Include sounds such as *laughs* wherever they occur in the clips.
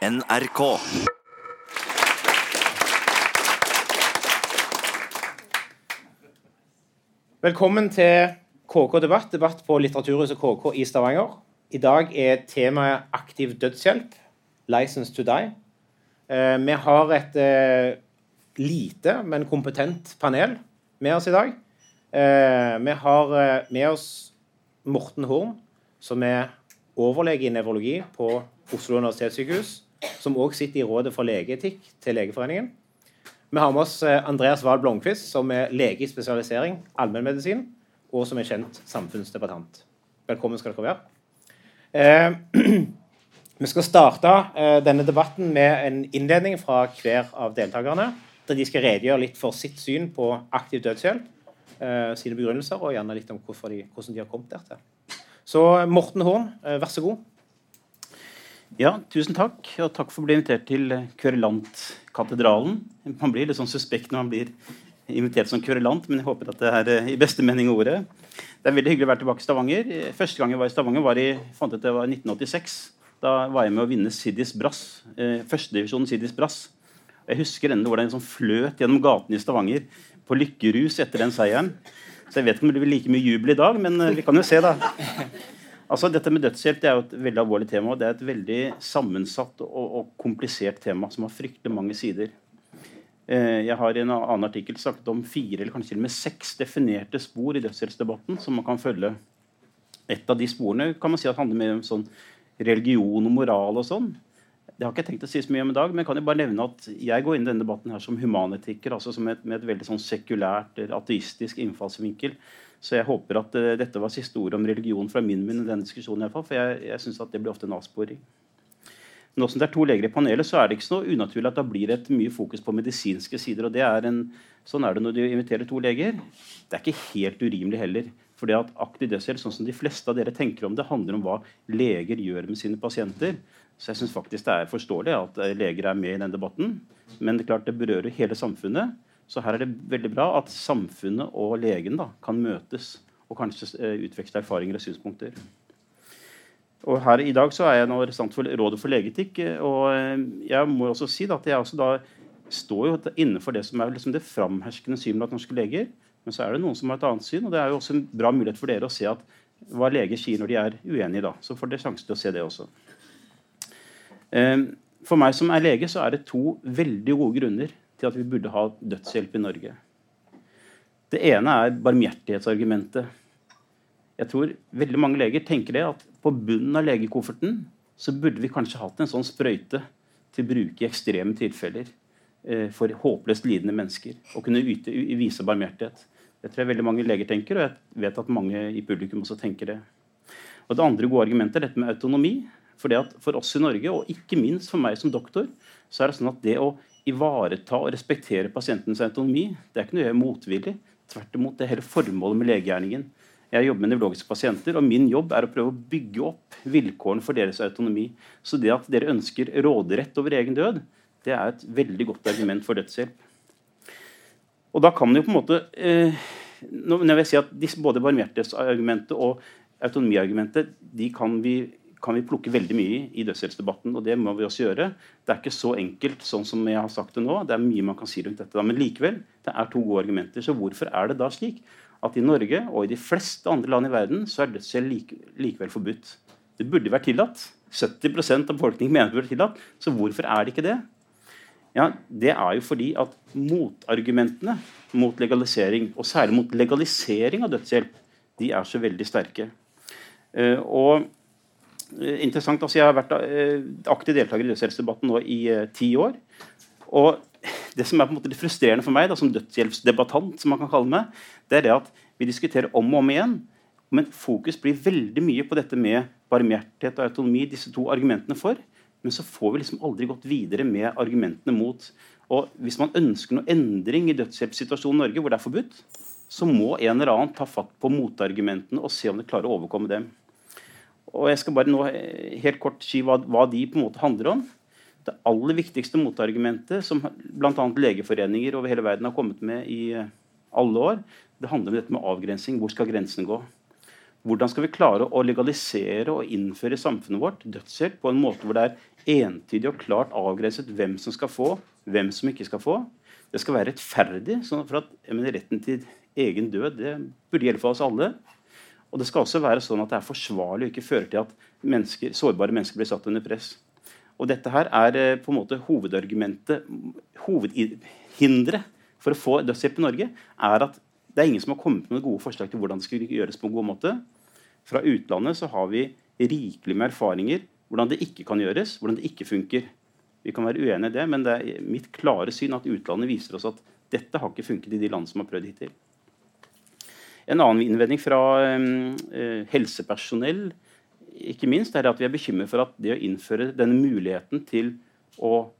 NRK. Velkommen til KK Debatt, debatt på Litteraturhuset KK i Stavanger. I dag er temaet aktiv dødshjelp, 'License to Die'. Eh, vi har et eh, lite, men kompetent panel med oss i dag. Eh, vi har med oss Morten Horn, som er overlege i nevrologi på Oslo universitetssykehus, som òg sitter i Rådet for legeetikk til Legeforeningen. Vi har med oss eh, Andreas Wahl Blomkvist, som er lege i spesialisering allmennmedisin, og som er kjent samfunnsdebattant. Velkommen skal dere være. Eh, *clears throat* vi skal starte eh, denne debatten med en innledning fra hver av deltakerne, der de skal redegjøre litt for sitt syn på aktiv dødshjelp, eh, sine begrunnelser, og gjerne litt om de, hvordan de har kommet der til. Så Morten Horn, eh, vær så god. Ja, tusen takk. Og takk for å bli invitert til Kverulant-katedralen. Man blir litt sånn suspekt når man blir invitert som kverulant, men jeg håper at det er eh, i beste mening ordet. Det er veldig hyggelig å være tilbake i Stavanger. Første gang jeg var i Stavanger, var i fant ut det var 1986. Da var jeg med å vinne Siddis Brass. Eh, Førstedivisjonen Siddis Brass. Jeg husker ennå hvordan jeg liksom fløt gjennom gatene i Stavanger på lykkerus etter den seieren. Så jeg vet ikke om det blir like mye jubel i dag, men eh, vi kan jo se, da. Altså, dette med dødshjelp det er jo et veldig alvorlig tema. og Det er et veldig sammensatt og, og komplisert tema som har fryktelig mange sider. Eh, jeg har i en annen artikkel sagt om fire eller kanskje til og med seks definerte spor i dødshjelpsdebatten som man kan følge. Et av de sporene kan man si at handler mer om sånn religion og moral og sånn. Det har ikke tenkt å si så mye om i dag, men jeg kan jo bare nevne at jeg går inn i denne debatten her som humanetiker, altså som et, med et veldig sånn sekulært, ateistisk innfallsvinkel. Så jeg håper at uh, dette var siste ord om religion fra min munn i denne diskusjonen. I fall, for jeg, jeg synes at det blir ofte en avsporing. Nå som det er to leger i panelet, så er det ikke så unaturlig at da blir det et mye fokus på medisinske sider. og det er en, Sånn er det når du inviterer to leger. Det er ikke helt urimelig heller. For det at aktiv dødshjelp, sånn som de fleste av dere tenker om det, handler om hva leger gjør med sine pasienter. Så jeg syns faktisk det er forståelig at eh, leger er med i den debatten. Men det klart det berører hele samfunnet. Så her er det veldig bra at samfunnet og legen da, kan møtes og kanskje eh, utveksle erfaringer og synspunkter. Og her I dag så er jeg nå representant for Rådet for legeetikk. og eh, Jeg må også si at jeg også da står jo innenfor det som er liksom det framherskende synet blant norske leger. Men så er det noen som har et annet syn, og det er jo også en bra mulighet for dere å se at hva leger sier når de er uenige. da, Så får dere sjanse til å se det også. Ehm, for meg som er lege, så er det to veldig gode grunner til at vi burde ha dødshjelp i Norge. Det ene er barmhjertighetsargumentet. Jeg tror veldig mange leger tenker det at på bunnen av legekofferten så burde vi kanskje hatt en sånn sprøyte til bruk i ekstreme tilfeller eh, for håpløst lidende mennesker. Og kunne yte, vise barmhjertighet. Det tror jeg veldig mange leger tenker, og jeg vet at mange i publikum også tenker det. Og Det andre gode argumentet er dette med autonomi. For, det at for oss i Norge, og ikke minst for meg som doktor, så er det sånn at det å ivareta og respektere pasientens autonomi det er ikke noe jeg er motvillig. Tvert imot, det er hele formålet med legegjerningen. Jeg jobber med nevrologiske pasienter, og min jobb er å prøve å bygge opp vilkårene for deres autonomi. Så det at dere ønsker råderett over egen død, det er et veldig godt argument for dødshjelp. Og da kan jo på en måte eh, Når jeg vil si at disse, både barmhjertighetsargumentet og autonomiargumentet de kan vi kan vi plukke veldig mye i dødshjelpsdebatten, og det må vi også gjøre. Det er ikke så enkelt sånn som jeg har sagt det nå. Det er mye man kan si rundt dette. Men likevel, det er to gode argumenter. Så hvorfor er det da slik at i Norge og i de fleste andre land i verden så er dødshjelp like, likevel forbudt? Det burde vært tillatt. 70% av befolkningen mener det burde vært tillatt. Så hvorfor er det ikke det? Ja, Det er jo fordi at motargumentene mot legalisering, og særlig mot legalisering av dødshjelp, de er så veldig sterke. Uh, og interessant. Altså, jeg har vært eh, aktiv deltaker i dødshjelpsdebatten nå i eh, ti år. Og det som er på en måte det frustrerende for meg da, som dødshjelpsdebattant, som man kan kalle meg, det er det at vi diskuterer om og om igjen, men fokus blir veldig mye på dette med barmhjertighet og autonomi, disse to argumentene for. Men så får vi liksom aldri gått videre med argumentene mot. Og Hvis man ønsker noe endring i dødshjelpssituasjonen i Norge, hvor det er forbudt, så må en eller annen ta fatt på motargumentene og se om de klarer å overkomme dem. Og jeg skal bare nå helt kort si hva, hva, de på en måte handler om. Det aller viktigste motargumentet som bl.a. legeforeninger over hele verden har kommet med i eh, alle år, det handler om dette med avgrensing. Hvor skal grensen gå? Hvordan skal vi klare å legalisere og innføre i samfunnet vårt dødshjelp på en måte hvor det er entydig og klart avgrenset hvem som skal få, hvem som ikke skal få. Det skal være rettferdig. sånn for at mener, Retten til egen død det burde gjelde for oss alle. Og det skal også være sånn at det er forsvarlig og ikke fører til at mennesker, sårbare mennesker blir satt under press. Og dette her er eh, på en måte hovedargumentet, hovedhinderet for å få dødshjelp i Norge, er at det er ingen som har kommet med gode forslag til hvordan det skal gjøres på en god måte. Fra utlandet så har vi rikelig med erfaringer hvordan det ikke kan gjøres, hvordan det ikke funker. Vi kan være uenige i det, men det er mitt klare syn at utlandet viser oss at dette har ikke funket i de land som har prøvd hittil. En annen innvending fra eh, helsepersonell ikke minst, er at vi er bekymret for at det å innføre denne muligheten til å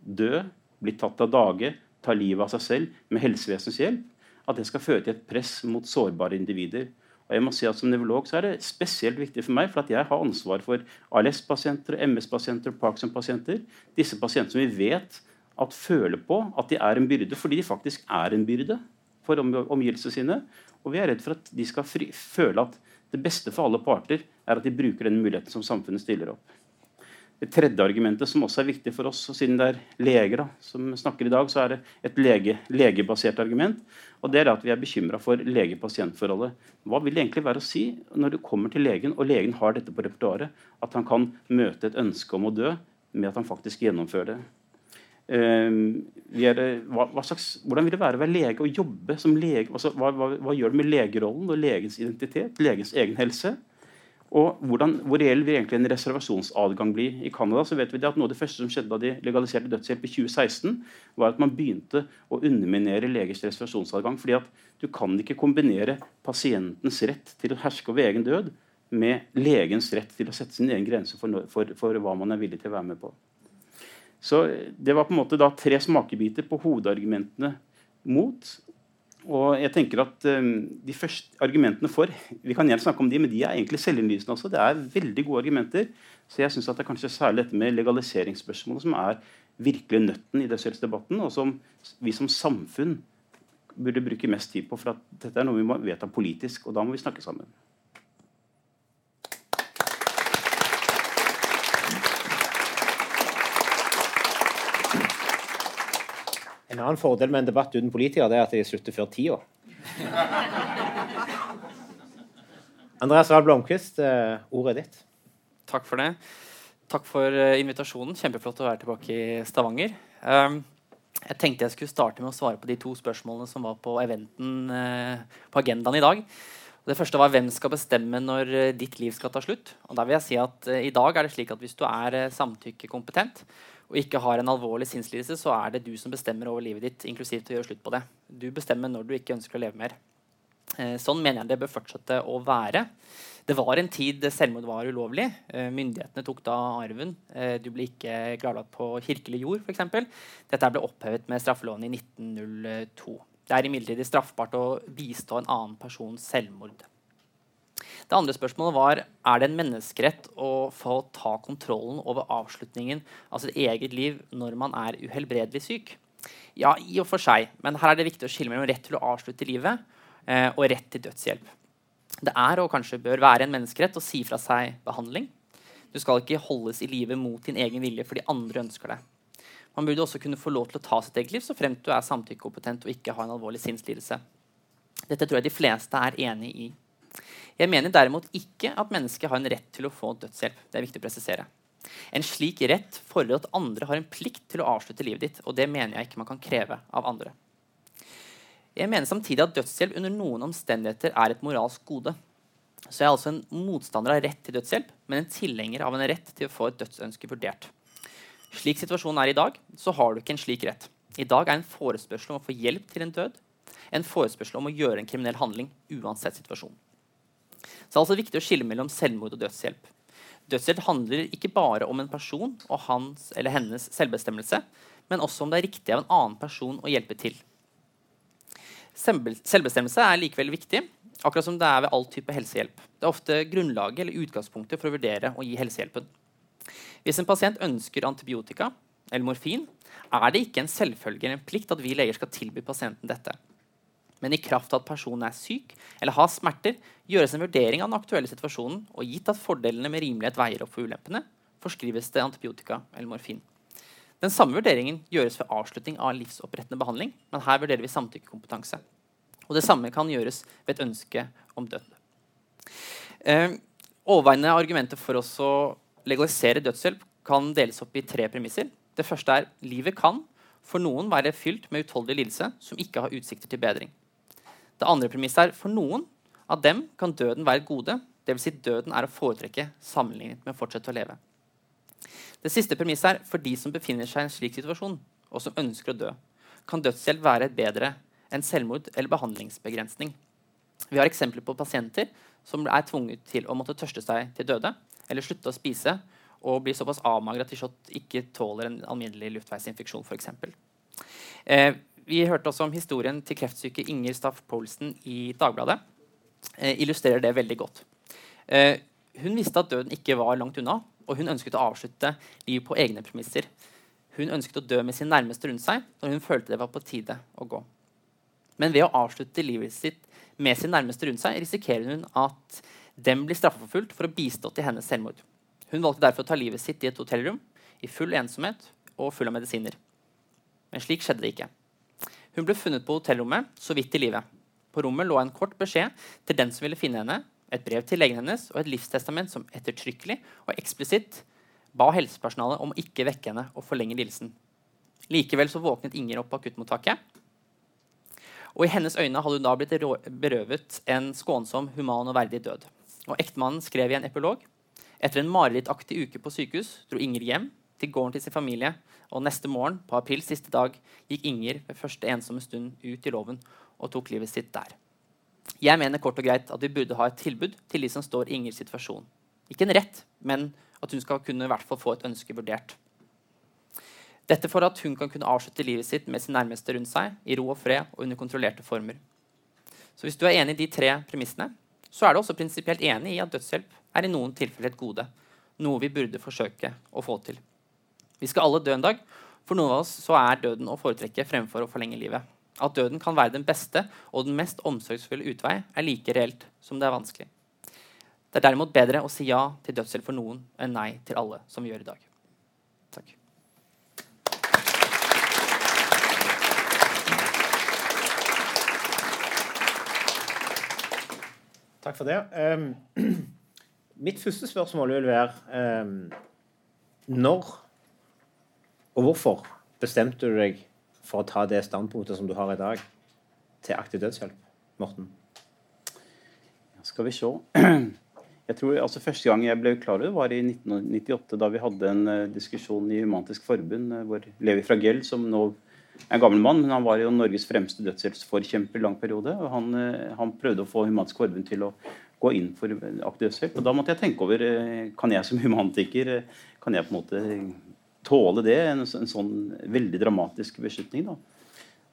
dø, bli tatt av dage, ta livet av seg selv med helsevesenets hjelp, at det skal føre til et press mot sårbare individer. Og jeg må si at Som nevrolog er det spesielt viktig for meg, for at jeg har ansvar for ALS-pasienter, MS-pasienter og Parkinson-pasienter. Disse pasienter som vi vet at føler på at de er en byrde, fordi de faktisk er en byrde for omgivelsene sine. Og vi er redd for at de skal føle at det beste for alle parter er at de bruker den muligheten som samfunnet stiller opp. Det tredje argumentet, som også er viktig for oss, og siden det er leger da, som snakker i dag, så er det et lege, legebasert argument. og det er at Vi er bekymra for lege-pasient-forholdet. Hva vil det egentlig være å si når du kommer til legen, og legen har dette på repertoaret, at han kan møte et ønske om å dø med at han faktisk gjennomfører det? Uh, er, hva, hva slags, hvordan vil det være å være lege og jobbe som lege? Altså, hva, hva, hva, gjør det med legerollen og legens identitet, legens egen helse? Og hvordan, Hvor reell vil egentlig en reservasjonsadgang bli? I Canada så vet vi at Noe av det første som skjedde da de legaliserte dødshjelp i 2016, var at man begynte å underminere legers reservasjonsadgang. fordi at Du kan ikke kombinere pasientens rett til å herske over egen død med legens rett til å sette sin egen grense for, for, for hva man er villig til å være med på. Så Det var på en måte da tre smakebiter på hovedargumentene mot. Og jeg tenker at um, De første argumentene for vi kan gjerne snakke om de, men de er egentlig selvinnlysende også. Det er veldig gode argumenter. Så jeg synes at det er kanskje særlig dette med legaliseringsspørsmålet som er virkelig nøtten i dødshjelpsdebatten, og som vi som samfunn burde bruke mest tid på. For at dette er noe vi må vedta politisk, og da må vi snakke sammen. En annen fordel med en debatt uten politikere det er at de slutter før tida. *laughs* Andreas Wahl Blomkvist, eh, ordet er ditt. Takk for det. Takk for eh, invitasjonen. Kjempeflott å være tilbake i Stavanger. Um, jeg tenkte jeg skulle starte med å svare på de to spørsmålene som var på eventen uh, på agendaen i dag. Det første var hvem skal bestemme når ditt liv skal ta slutt. Og der vil jeg si at I dag er det slik at hvis du er samtykkekompetent, og ikke har en alvorlig sinnslidelse, så er det du som bestemmer over livet ditt, inklusiv til å gjøre slutt på det. Du bestemmer når du ikke ønsker å leve mer. Eh, sånn mener jeg det bør fortsette å være. Det var en tid selvmord var ulovlig. Eh, myndighetene tok da arven. Eh, du ble ikke gravlagt på kirkelig jord, f.eks. Dette ble opphevet med straffeloven i 1902. Det er imidlertid straffbart å bistå en annen persons selvmord. Det andre spørsmålet var er det en menneskerett å få ta kontrollen over avslutningen av sitt eget liv når man er uhelbredelig syk. Ja, i og for seg, men her er det viktig å skille mellom rett til å avslutte livet eh, og rett til dødshjelp. Det er og kanskje bør være en menneskerett å si fra seg behandling. Du skal ikke holdes i live mot din egen vilje fordi andre ønsker det. Man burde også kunne få lov til å ta sitt eget liv så fremt du er samtykkekompetent og ikke har en alvorlig sinnslidelse. Dette tror jeg de fleste er enig i. Jeg mener derimot ikke at mennesket har en rett til å få dødshjelp. Det er viktig å presisere. En slik rett fordrer at andre har en plikt til å avslutte livet ditt. og det mener jeg ikke man kan kreve av andre. Jeg mener samtidig at dødshjelp under noen omstendigheter er et moralsk gode. Så jeg er altså en motstander av rett til dødshjelp, men en tilhenger av en rett til å få et dødsønske vurdert. Slik situasjonen er i dag, så har du ikke en slik rett. I dag er en forespørsel om å få hjelp til en død en forespørsel om å gjøre en kriminell handling uansett situasjon. Så det er altså viktig å skille mellom selvmord og dødshjelp. Dødshjelp handler ikke bare om en person og hans eller hennes selvbestemmelse, men også om det er riktig av en annen person å hjelpe til. Selvbestemmelse er likevel viktig, akkurat som det er ved all type helsehjelp. Det er ofte grunnlaget eller utgangspunktet for å vurdere å gi helsehjelpen. Hvis en pasient ønsker antibiotika eller morfin, er det ikke en selvfølge eller en plikt at vi leger skal tilby pasienten dette men i kraft av at personen er syk eller har smerter, gjøres en vurdering av den aktuelle situasjonen, og gitt at fordelene med rimelighet veier opp for ulempene, forskrives det antibiotika eller morfin. Den samme vurderingen gjøres ved avslutning av livsopprettende behandling, men her vurderer vi samtykkekompetanse. Og det samme kan gjøres ved et ønske om død. Eh, overveiende argumenter for oss å legalisere dødshjelp kan deles opp i tre premisser. Det første er livet kan for noen være fylt med utholdelig lidelse som ikke har utsikter til bedring. Det andre premisset er for noen av dem kan døden være et gode. Dvs. Si døden er å foretrekke sammenlignet med å fortsette å leve. Det siste premisset er for de som befinner seg i en slik situasjon, og som ønsker å dø, kan dødshjelp være bedre enn selvmord eller behandlingsbegrensning. Vi har eksempler på pasienter som er tvunget til å måtte tørste seg til døde eller slutte å spise og blir såpass avmagra at de ikke tåler en alminnelig luftveisinfeksjon f.eks. Eh, vi hørte også om historien til kreftsyke Inger Staff Poulsen i Dagbladet. Eh, illustrerer det veldig godt. Eh, hun visste at døden ikke var langt unna, og hun ønsket å avslutte livet på egne premisser. Hun ønsket å dø med sin nærmeste rundt seg når hun følte det var på tide å gå. Men ved å avslutte livet sitt med sin nærmeste rundt seg risikerer hun at dem blir straffeforfulgt for å bistå til hennes selvmord. Hun valgte derfor å ta livet sitt i et hotellrom i full ensomhet og full av medisiner. Men slik skjedde det ikke. Hun ble funnet på hotellrommet så vidt i live. På rommet lå en kort beskjed til den som ville finne henne, et brev til legen hennes og et livstestament som ettertrykkelig og eksplisitt ba helsepersonalet om å ikke vekke henne og forlenge lidelsen. Likevel så våknet Inger opp på akuttmottaket. Og i hennes øyne hadde hun da blitt berøvet en skånsom, human og verdig død. Og Ektemannen skrev i en epilog etter en marerittaktig uke på sykehus dro Inger hjem til gården til sin familie, og neste morgen, på aprils siste dag, gikk Inger ved første ensomme stund ut i loven og tok livet sitt der. Jeg mener kort og greit at vi burde ha et tilbud til de som står i Ingers situasjon. Ikke en rett, men at hun skal kunne i hvert fall få et ønske vurdert. Dette for at hun kan kunne avslutte livet sitt med sin nærmeste rundt seg, i ro og fred og under kontrollerte former. Så hvis du er enig i de tre premissene, så er du også prinsipielt enig i at dødshjelp er i noen tilfeller et gode, noe vi burde forsøke å få til. Vi skal alle dø en dag. For noen av oss så er døden å foretrekke fremfor å forlenge livet. At døden kan være den beste og den mest omsorgsfulle utvei, er like reelt som det er vanskelig. Det er derimot bedre å si ja til dødshjelp for noen enn nei til alle, som vi gjør i dag. Takk. Takk for det. Um, *clears throat* mitt første spørsmål vil være um, Når og hvorfor bestemte du deg for å ta det standpunktet som du har i dag, til aktiv dødshjelp? Morten? Ja, skal vi se. *clears throat* Jeg tror altså Første gang jeg ble klar over det, var i 1998, da vi hadde en uh, diskusjon i Humantisk Forbund uh, hvor Levi Fragell, som nå er en gammel mann, men han var jo Norges fremste dødshjelpsforkjemper i lang periode. og han, uh, han, prøvde å få Humantisk Forbund til å gå inn for aktiv dødshjelp. og Da måtte jeg tenke over kan jeg som humaniker kan jeg på en måte tåle det, en, en, sånn veldig dramatisk beslutning. da,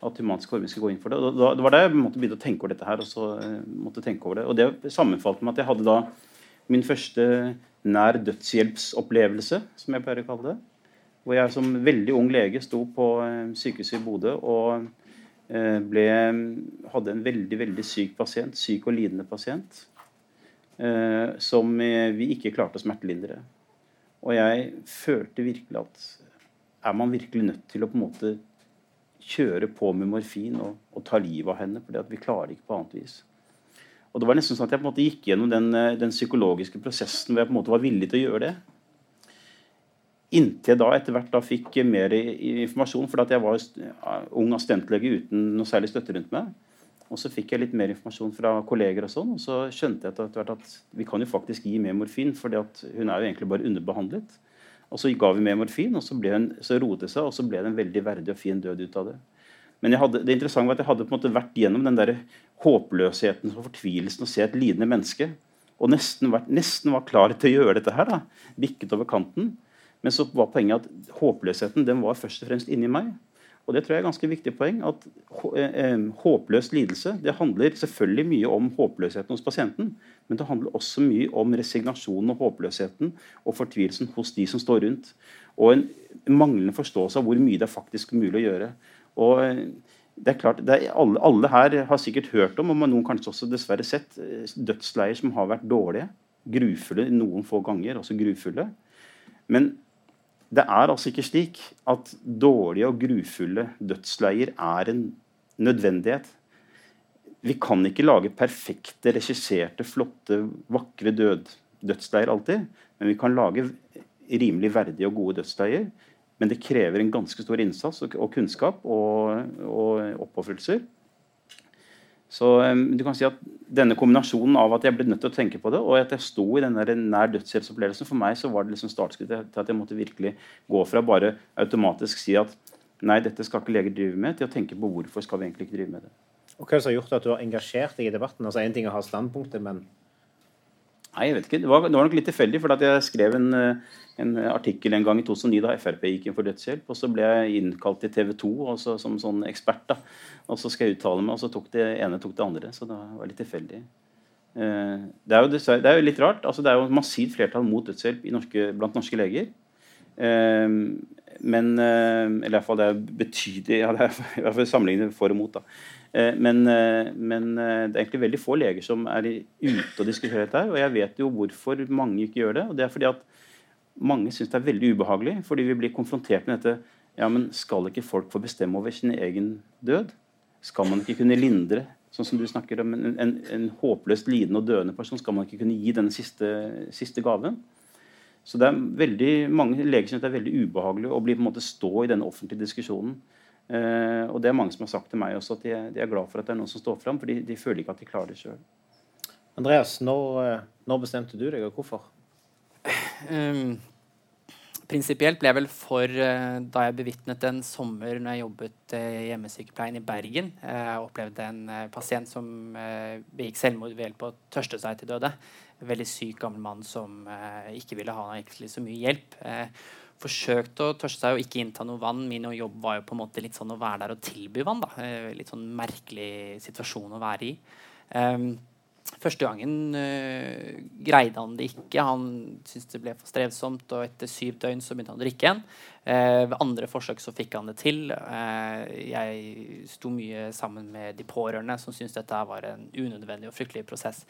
At Humansk Forbund skal gå inn for det. Og da, det var da jeg måtte begynne å tenke over dette her. Og så eh, måtte tenke over det. Og det sammenfalt med at jeg hadde da min første nær dødshjelpsopplevelse, som jeg pleier å kalle det. Hvor jeg som veldig ung lege sto på eh, sykehuset i Bodø og eh, ble, hadde en veldig veldig syk pasient, syk og lidende pasient, som vi ikke klarte å smertelindre. Og jeg følte virkelig at er man virkelig nødt til å på en måte kjøre på med morfin og, og ta livet av henne? For vi klarer ikke på annet vis. Og det var nesten sånn at Jeg på en måte gikk gjennom den, den psykologiske prosessen hvor jeg på en måte var villig til å gjøre det. Inntil da etter hvert da fikk mer informasjon, fordi jeg var ung assistentlege uten noe særlig støtte rundt meg. Og så fikk jeg litt mer informasjon fra kolleger, og sånn, og så skjønte jeg etter hvert at vi kan jo faktisk gi mer morfin, for hun er jo egentlig bare underbehandlet. Og så ga vi mer morfin, og så, ble hun, så roet det seg, og så ble det en veldig verdig og fin død ut av det. Men hadde, det interessante var at jeg hadde på en måte vært gjennom den der håpløsheten og fortvilelsen å se et lidende menneske. Og nesten, vært, nesten var klar til å gjøre dette her. da, Bikket over kanten. Men så var poenget at håpløsheten den var først og fremst inni meg. Og det tror jeg er et ganske viktig poeng. at eh, eh, Håpløs lidelse det handler selvfølgelig mye om håpløsheten hos pasienten, men det handler også mye om resignasjonen og håpløsheten og fortvilelsen hos de som står rundt. Og en manglende forståelse av hvor mye det er faktisk mulig å gjøre. Og eh, det er klart, det er alle, alle, her har sikkert hørt om, og noen kanskje også dessverre sett, dødsleier som har vært dårlige. Grufulle noen få ganger, også grufulle. Men det er altså ikke slik at dårlige og grufulle dødsleier er en nødvendighet. Vi kan ikke lage perfekte, regisserte, flotte, vakre død, dødsleier alltid. Men vi kan lage rimelig verdige og gode dødsleier. Men det krever en ganske stor innsats og, og kunnskap og, og oppofrelser. Så du kan si at denne kombinasjonen av at jeg ble nødt til å tenke på det, og at jeg sto i den nær dødshjelpsopplevelsen, for meg så var det liksom startskrittet til at jeg måtte virkelig gå fra bare automatisk si at nei, dette skal ikke leger drive med, til å tenke på hvorfor skal vi egentlig ikke drive med det. Og Hva er det som har gjort at du har engasjert deg i debatten? Altså Én ting er å ha standpunktet, men Nei, jeg vet ikke. Det var, det var nok litt tilfeldig. for Jeg skrev en, en, artikkel en gang i 2009 da Frp gikk inn for dødshjelp. og Så ble jeg innkalt til TV 2 også, som sånn ekspert. da, og Så skal jeg uttale meg, og så tok det ene tok det andre. Så det var litt tilfeldig. Eh, det er, jo, det er jo litt rart. altså Det er jo massivt flertall mot dødshjelp norske, blant norske leger. Eh, men Eller i det er betydelig ja, det er, *laughs* i hvert fall sammenlignet for og mot. da Eh, men, eh, men, eh, det er egentlig veldig få leger som er ute og diskuterer dette. Og jeg vet jo hvorfor mange ikke gjør det. og det er fordi at mange syns det er veldig ubehagelig. Fordi vi blir konfrontert med dette. Ja, men skal ikke folk få bestemme over sin egen død? Skal man ikke kunne lindre? Sånn som du snakker om En, en, en håpløst lidende og døende person, skal man ikke kunne gi denne siste, siste gaven? Så det er veldig mange leger syns det er veldig ubehagelig å bli på en måte stå i denne offentlige diskusjonen. Eh, og det er mange som har sagt til meg også at de, de, er glad for at det er noen som står fram, for de, de føler ikke at de klarer det sjøl. Andreas, når, eh, når, bestemte du deg, og hvorfor? Um, prinsipielt ble jeg vel for uh, da jeg bevitnet en sommer når jeg jobbet i uh, hjemmesykepleien i Bergen. Jeg opplevde en pasient som begikk selvmord ved hjelp av å tørste seg til døde. Veldig syk gammel mann som ikke ville ha egentlig så mye hjelp forsøkte å tørste seg og ikke innta noe vann. Min jobb var jo på en måte litt sånn å være der og tilby vann. da. Eh, litt sånn merkelig situasjon å være i. Første gangen uh, greide han det ikke. Han syntes det ble for strevsomt, og etter syv døgn så begynte han å drikke igjen. Eh, ved andre forsøk så fikk han det til. Eh, jeg sto mye sammen med de pårørende, som syntes dette var en unødvendig og fryktelig prosess.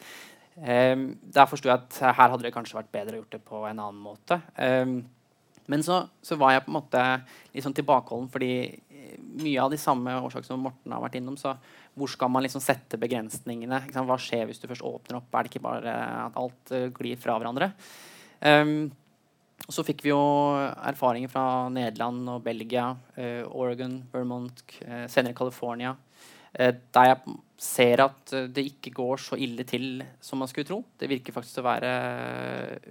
Um, der forsto jeg at her hadde det kanskje vært bedre å gjort det på en annen måte. Um, men så, så, var jeg på en måte litt sånn tilbakeholden fordi eh, mye av de samme årsakene som Morten har vært innom. Så hvor skal man liksom sette begrensningene? Hva skjer hvis du først åpner opp? Er det ikke bare at alt uh, glir fra hverandre? Um, så fikk vi jo erfaringer fra Nederland og Belgia, uh, Oregon, Vermont, uh, senere California. der jeg ser at det ikke går så ille til som man skulle tro. Det virker faktisk å være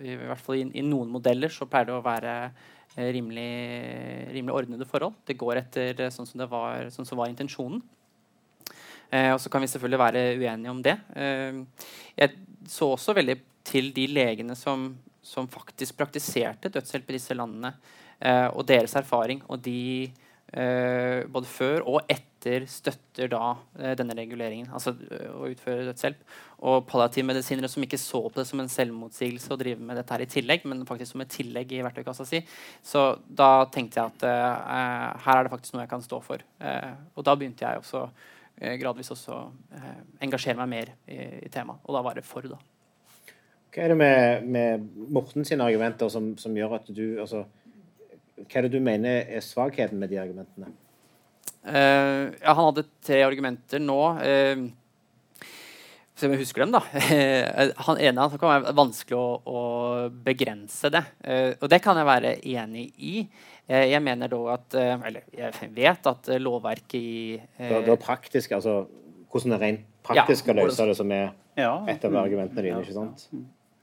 I hvert fall i, i noen modeller så pleier det å være eh, rimelig, rimelig ordnede forhold. Det går etter eh, sånn som var, sånn som var intensjonen. Eh, og så kan vi selvfølgelig være uenige om det. Eh, jeg så også veldig til de legene som, som faktisk praktiserte dødshjelp i disse landene, eh, og deres erfaring. Og de eh, både før og etter etter støtter da eh, denne reguleringen, altså å utføre dødshjelp. Og palliativmedisinere som ikke så på det som en selvmotsigelse å drive med dette her i tillegg, men faktisk som et tillegg i verktøykassa si. Så da tenkte jeg at uh, her er det faktisk noe jeg kan stå for. Uh, og da begynte jeg også uh, gradvis også engasjere meg mer i, i temaet. Og da var det for, da. Hva er det med, med Morten sine argumenter som, som gjør at du altså, Hva er det du mener er svakheten med de argumentene? Uh, ja, han hadde tre argumenter nå. Uh, Se om jeg husker dem, da. *laughs* han ene han kan være vanskelig å, å begrense det. Uh, og det kan jeg være enig i. jeg mener da at Eller jeg vet at lovverket i det, det er praktisk, altså hvordan det rent praktisk skal ja, løse det, som er et av argumentene dine. ikke sant?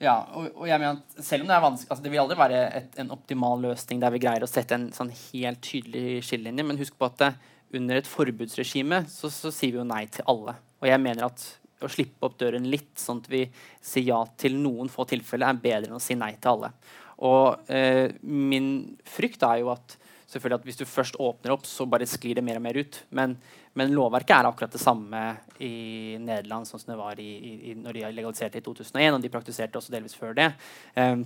Ja, og, og, jeg mener at selv om det er vanskelig altså Det vil aldri være et, en optimal løsning der vi greier å sette en sånn helt tydelig skillelinje, men husk på at det, under et forbudsregime så, så, sier vi jo nei til alle. Og jeg mener at å slippe opp døren litt, sånn at vi sier ja til noen få tilfeller, er bedre enn å si nei til alle. Og eh, min frykt er jo at selvfølgelig at hvis du først åpner opp, så bare sklir det mer og mer ut. Men, men lovverket er akkurat det samme i Nederland sånn som det var i, i, når de legaliserte i 2001, og de praktiserte også delvis før det. Eh,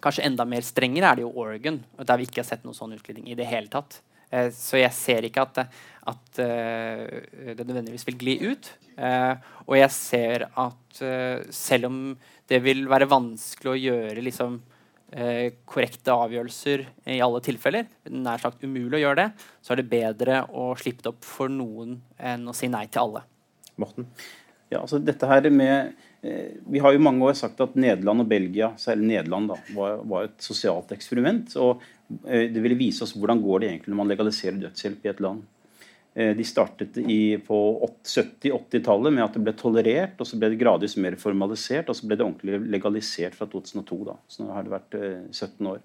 kanskje enda mer strengere er det jo Oregon, der vi ikke har sett noen sånn utglidning i det hele tatt. Eh, så jeg ser ikke at, at eh, det nødvendigvis vil gli ut. Eh, og jeg ser at selv om det vil være vanskelig å gjøre liksom, korrekte avgjørelser i alle tilfeller, nær sagt umulig å gjøre det, så er det bedre å slippe det opp for noen enn å si nei til alle. Morten? Ja, altså dette her med Vi har jo mange år sagt at Nederland og Belgia, særlig Nederland, da, var, var et sosialt eksperiment. og Det ville vise oss hvordan går det egentlig når man legaliserer dødshjelp i et land. Eh, de startet i, på 70-80-tallet med at det ble tolerert, og så ble det gradvis mer formalisert, og så ble det ordentlig legalisert fra 2002. da, Så nå har det vært 17 eh, år.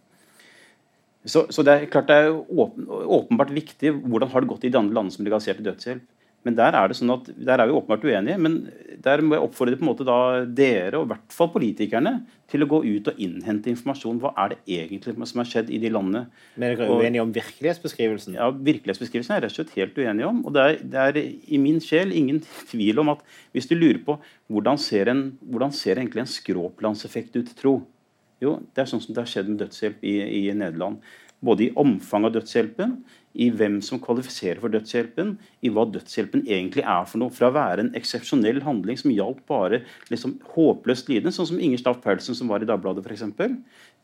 Så, så, det er klart det er åpenbart viktig hvordan har det gått i de andre landene som legaliserte dødshjelp. Men der er det sånn at, der er vi åpenbart uenige. Men der må jeg oppfordre på en måte da dere, og i hvert fall politikerne, til å gå ut og innhente informasjon. Hva er det egentlig som har skjedd i de landene? Men dere er uenige om virkelighetsbeskrivelsen? Ja, virkelighetsbeskrivelsen er jeg rett og slett helt uenig om. Og det er, det er, i min sjel ingen *laughs* tvil om at hvis du lurer på hvordan ser, en, hvordan ser egentlig en skråplanseffekt ut, tro? Jo, det er sånn som det har skjedd med dødshjelp i, i Nederland. Både i omfang av dødshjelpen, i hvem som kvalifiserer for dødshjelpen, i hva dødshjelpen egentlig er for noe. Fra å være en eksepsjonell handling som hjalp bare liksom, håpløst lidende, sånn som Inger Staff Paulsen som var i Dagbladet f.eks.,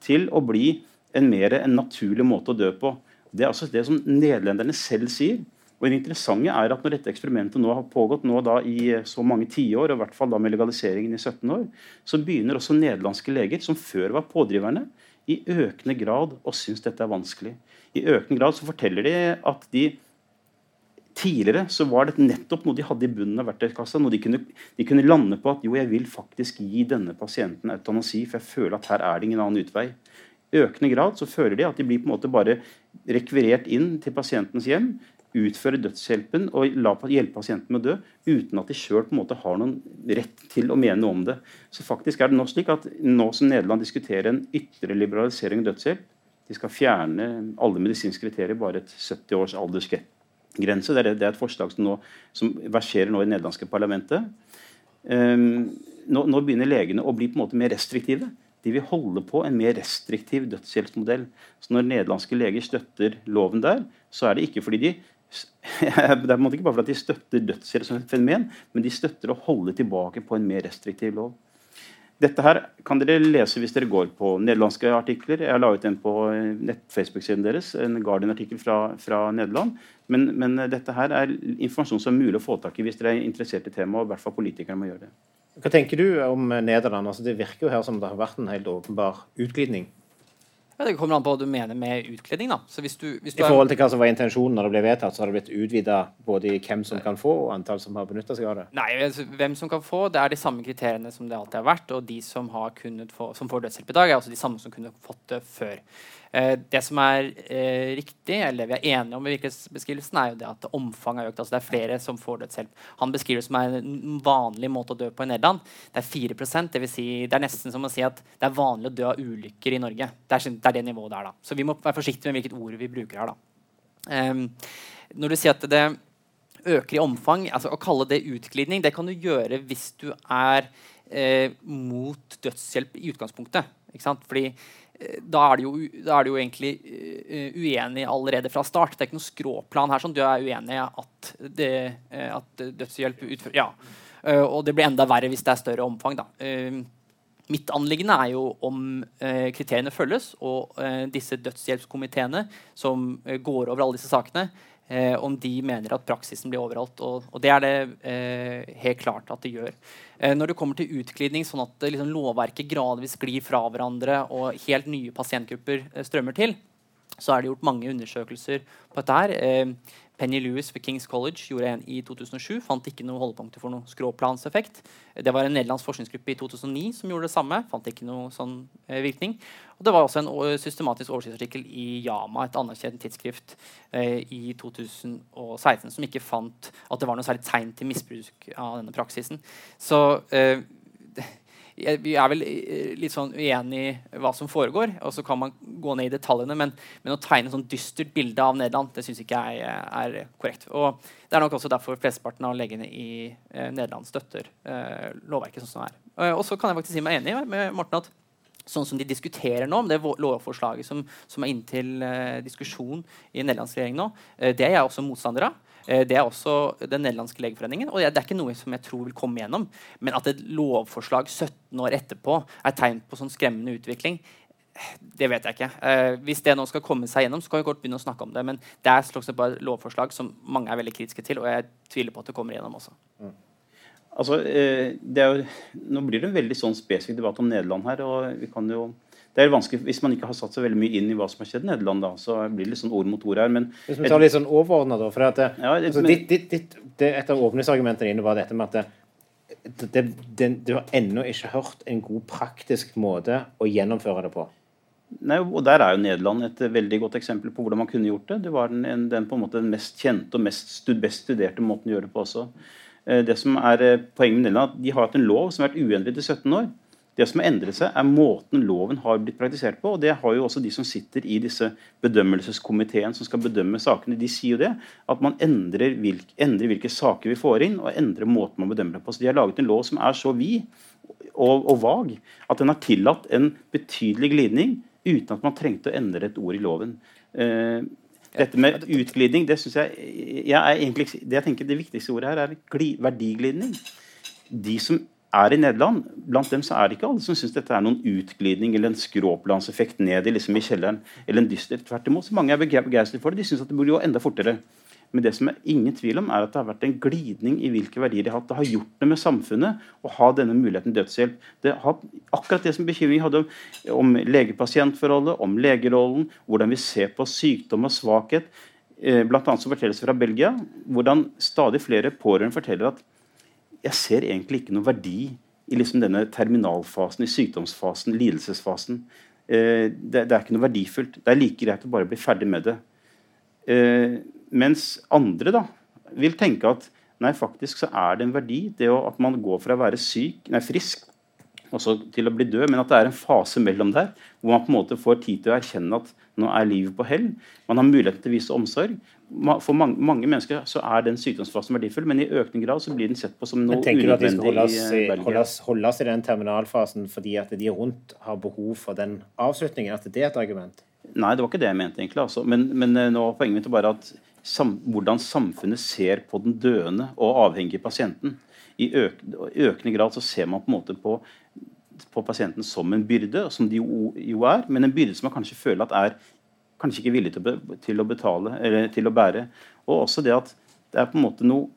til å bli en mer en naturlig måte å dø på. Det er altså det som nederlenderne selv sier. Og det interessante er at Når dette eksperimentet nå har pågått nå i så mange tiår, og i hvert fall da med legaliseringen i 17 år, så begynner også nederlandske leger, som før var pådriverne, i økende grad og synes dette er vanskelig i økende grad så forteller de at de Tidligere så var det nettopp noe de hadde i bunnen av verktøykassa. Noe de kunne, de kunne, lande på at jo, jeg vil faktisk gi denne pasienten eutanasi, for jeg føler at her er det ingen annen utvei. I økende grad så føler de at de blir på en måte bare rekvirert inn til pasientens hjem, utføre dødshjelpen og la, hjelpe pasienten med å dø, uten at de sjøl har noen rett til å mene noe om det. Så faktisk er det Nå slik at nå som Nederland diskuterer en ytre liberalisering av dødshjelp, de skal fjerne alle medisinske kriterier, bare et 70 års aldersgrense. Det er, et forslag som, nå, som verserer nå i det nederlandske parlamentet. Um, nå, nå, begynner legene å bli på en måte mer restriktive. De vil holde på en mer restriktiv dødshjelpsmodell. Så når nederlandske leger støtter loven der, så er det ikke fordi de *laughs* det er på en måte ikke bare fordi de støtter dødshjelp som et fenomen, men de støtter å holde tilbake på en mer restriktiv lov. Dette her kan dere lese hvis dere går på nederlandske artikler. Jeg har laget en på Facebook-siden deres, en Guardian-artikkel fra, fra, Nederland. Men, men, dette her er informasjon som er mulig å få tak i hvis dere er interessert i temaet. og i hvert fall politikerne må gjøre det. Hva tenker du om Nederland? Altså, det virker jo her som det har vært en helt åpenbar utglidning. Ja, Det kommer an på hva du mener med utkledning. da. Hvis du, hvis du I forhold til hva som var intensjonen når det ble vedtatt, så har det blitt utvida både i hvem som kan få, og antall som har benytta seg av det? Nei, altså, hvem som kan få, det er de samme kriteriene som det alltid har vært. Og de som, har få, som får dødshjelp i dag, er også de samme som kunne fått det før. Eh, det som er eh, riktig, eller vi er enige om i virkelighetsbeskrivelsen, er jo det at omfanget har økt. altså Det er flere som får dødshjelp. Han beskriver det som en vanlig måte å dø på i Nederland. Det er 4% det, vil si, det er nesten som å si at det er vanlig å dø av ulykker i Norge. Det er, det, er det nivået der. da. Så vi må være forsiktige med hvilket ord vi bruker her. da. Um, når du sier at det øker i omfang, altså å kalle det utglidning, det kan du gjøre hvis du er eh, mot dødshjelp i utgangspunktet. Ikke sant? Fordi da er, jo, da er, du jo, egentlig uh, uenig allerede fra start. Det er ikke noe skråplan her. Sånn. Du er uenig i at, uh, at dødshjelp utfører Ja. Uh, og det blir enda verre hvis det er større omfang. Da. mitt anliggende er jo om kriteriene følges, og disse dødshjelpskomiteene som går over alle disse sakene, eh, om de mener at praksisen blir overholdt. Og, og det er det eh, helt klart at det gjør. Eh, når det kommer til utglidning, sånn at liksom, lovverket gradvis glir fra hverandre og helt nye pasientgrupper eh, strømmer til, så er det gjort mange undersøkelser på dette. her. Penny Lewis ved Kings College gjorde en i 2007. Fant ikke noe holdepunkter for noen skråplanseffekt. Det var en nederlandsk forskningsgruppe i 2009 som gjorde det samme. Fant ikke noe sånn eh, virkning. Og det var også en systematisk oversiktsartikkel i Yama, et anerkjent tidsskrift, eh, i 2016 som ikke fant at det var noe særlig tegn til misbruk av denne praksisen. Så eh, vi er vel eh, litt sånn uenig i hva som foregår. Og så kan man gå ned i detaljene, men, men å tegne et sånn dystert bilde av Nederland det syns ikke jeg er korrekt. Og Det er nok også derfor flesteparten av legene i eh, Nederland støtter eh, lovverket sånn som det er. Eh, og så kan jeg faktisk si meg enig med Morten at sånn som de diskuterer nå, om det lovforslaget som, som er inntil eh, diskusjon i nederlandsregjeringen nå, eh, det er jeg også motstander av. Eh, det er også Den nederlandske legeforeningen. og Det er ikke noe som jeg tror vil komme gjennom. Men at et lovforslag 17 år etterpå er tegn på sånn skremmende utvikling Det vet jeg ikke. Eh, hvis det nå skal komme seg gjennom, så kan vi godt begynne å snakke om det. Men det er slags bare lovforslag som mange er veldig kritiske til, og jeg tviler på at det kommer igjennom også. Mm. Altså, eh, jo, nå blir det en veldig sånn spesifikk debatt om Nederland her. og vi kan jo det er vanskelig, Hvis man ikke har satt seg veldig mye inn i hva som har skjedd i Nederland, da, så blir det litt sånn ord mot ord her. Men, Hvis vi tar litt sånn overordna, da. for at, ja, altså, ditt, ditt, ditt, det, Et av åpningsargumentene dine var dette med at det, det, du har ennå ikke hørt en god praktisk måte å gjennomføre det på. Nei, og Der er jo Nederland et veldig godt eksempel på hvordan man kunne gjort det. Det var den, den på en måte den mest kjente og mest stud, best studerte måten å gjøre det på også. Eh, det som er eh, Poenget med Nederland at de har hatt en lov som har vært uendret i 17 år. Det som har endret seg, er måten loven har blitt praktisert på. og Det har jo også de som sitter i disse bedømmelseskomiteen som skal bedømme sakene. De sier jo det, at man endrer hvilke, endrer hvilke saker vi får inn, og endrer måten man bedømmer det på. Så De har laget en lov som er så vid og, og vag at den har tillatt en betydelig glidning uten at man trengte å endre et ord i loven. Eh, dette med utglidning, det synes jeg, jeg er egentlig, det jeg tenker det viktigste ordet her er verdiglidning. De som er i Nederland, blant dem så er det ikke alle som syns dette er noen utglidning eller en skråplanseffekt ned i, liksom i kjelleren. eller en dyster. Tvert imot. så Mange er begeistret for det. De syns det burde gå enda fortere. Men det som er ingen tvil om er at det har vært en glidning i hvilke verdier de har hatt. Det har gjort det med samfunnet å ha denne muligheten dødshjelp. Det har akkurat det som bekymring hadde om, om lege-pasient-forholdet, om legerollen, hvordan vi ser på sykdom og svakhet. Eh, blant annet som fortelles fra Belgia hvordan stadig flere pårørende forteller at jeg ser egentlig ikke noe verdi i liksom denne terminalfasen, i sykdomsfasen, lidelsesfasen. Eh, det, det, er ikke noe verdifullt. Det er like greit å bare bli ferdig med det. Eh, mens andre da, vil tenke at nei, faktisk så er det en verdi det at man går fra å være syk, nei, frisk til å bli død, men at det er en fase mellom der hvor man på en måte får tid til å erkjenne at nå er livet på hell. Man har muligheten til å vise omsorg. For mange, mange, mennesker så er den sykdomsfasen verdifull, men i økende grad så blir den sett på som noe unødvendig. Tenker du at de skal holdes, i, holdes, holdes i den terminalfasen fordi at de rundt har behov for den avslutningen? At det er et argument? Nei, det var ikke det jeg mente, egentlig. Altså. Men, men eh, nå var poenget mitt bare at sam, hvordan samfunnet ser på den døende og avhengige pasienten. I øk, økende grad så ser man på en måte på, på pasienten som en byrde, som de jo, er, men en byrde som man kanskje føler at er kanskje ikke villig til å, betale eller til å bære. Og også det at det er på en måte noe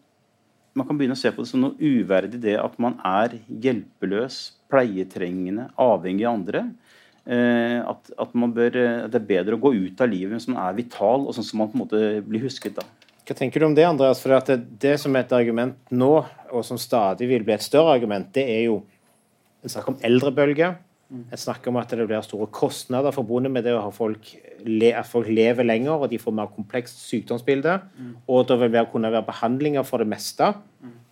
man kan begynne å se på det som noe uverdig det at man er hjelpeløs, pleietrengende, avhengig av andre. Eh, at, at, bør, at, det er bedre å gå ut av livet som er vital, og sånn som man på en måte blir husket. da. Hva tenker du om det, Andreas? For det, det, som er et argument nå, og som stadig vil bli et større argument, det er jo en snakker om eldrebølge. En snakker om at det blir store kostnader forbundet med det å ha folk, at folk lever lenger og de får mer komplekst sykdomsbilde. Og det vil kunne være behandlinger for det meste,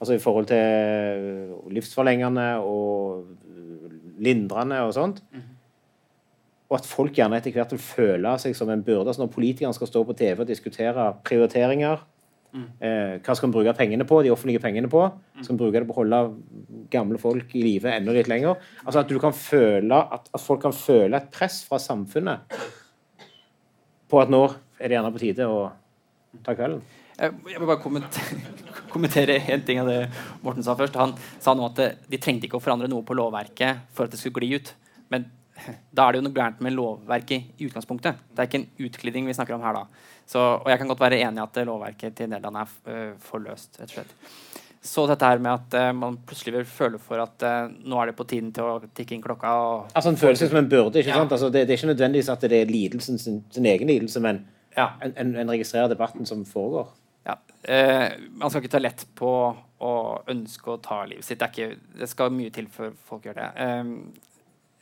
altså i forhold til livsforlengende og lindrende og sånt og at folk gjerne etter hvert vil føle seg som en byrde. Altså når politikerne skal stå på TV og diskutere prioriteringer eh, Hva skal vi bruke pengene på, de offentlige pengene på? Skal vi bruke det på å holde gamle folk i live enda litt lenger? Altså At, du kan føle, at, at folk kan føle et press fra samfunnet på at nå er det gjerne på tide å ta kvelden. Jeg må bare kommentere *laughs* én ting av det Morten sa først. Han sa nå at de trengte ikke å forandre noe på lovverket for at det skulle gli ut. Men da er det jo noe gærent med lovverket i utgangspunktet. Det er ikke en utglidning vi snakker om her da. Så, og jeg kan godt være enig i at lovverket til Nederland er uh, for løst, rett og slett. Så dette her med at uh, man plutselig vil føle for at uh, nå er det på tiden til å tikke inn klokka. Og, altså En følelse som en burde. ikke ja. sant? Altså, det, det, er ikke nødvendigvis at det er lidelsen sin, sin egen lidelse, men ja. en, en, en, registrerer debatten som foregår. Ja. man skal ikke ta lett på å ønske å ta livet sitt. Det, ikke, det skal mye til før folk gjør det.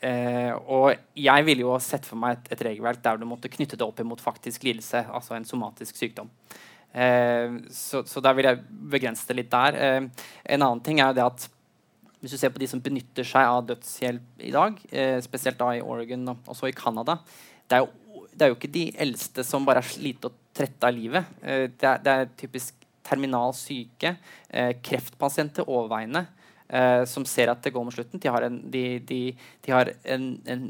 Eh, og jeg ville jo sett for meg et, et, regelverk der du måtte knytte det opp imot faktisk lidelse, altså en somatisk sykdom. Eh, så, så der vil jeg begrense det litt der. Eh, en annen ting er jo det at hvis du ser på de som benytter seg av dødshjelp i dag, eh, spesielt da i Oregon og også i Canada, det, det, er jo ikke de eldste som bare er slite og trette av livet. Eh, det er, det, er, typisk terminal syke, eh, kreftpasienter overveiende eh, som ser at det går mot slutten. De har en, de, de, de har en, en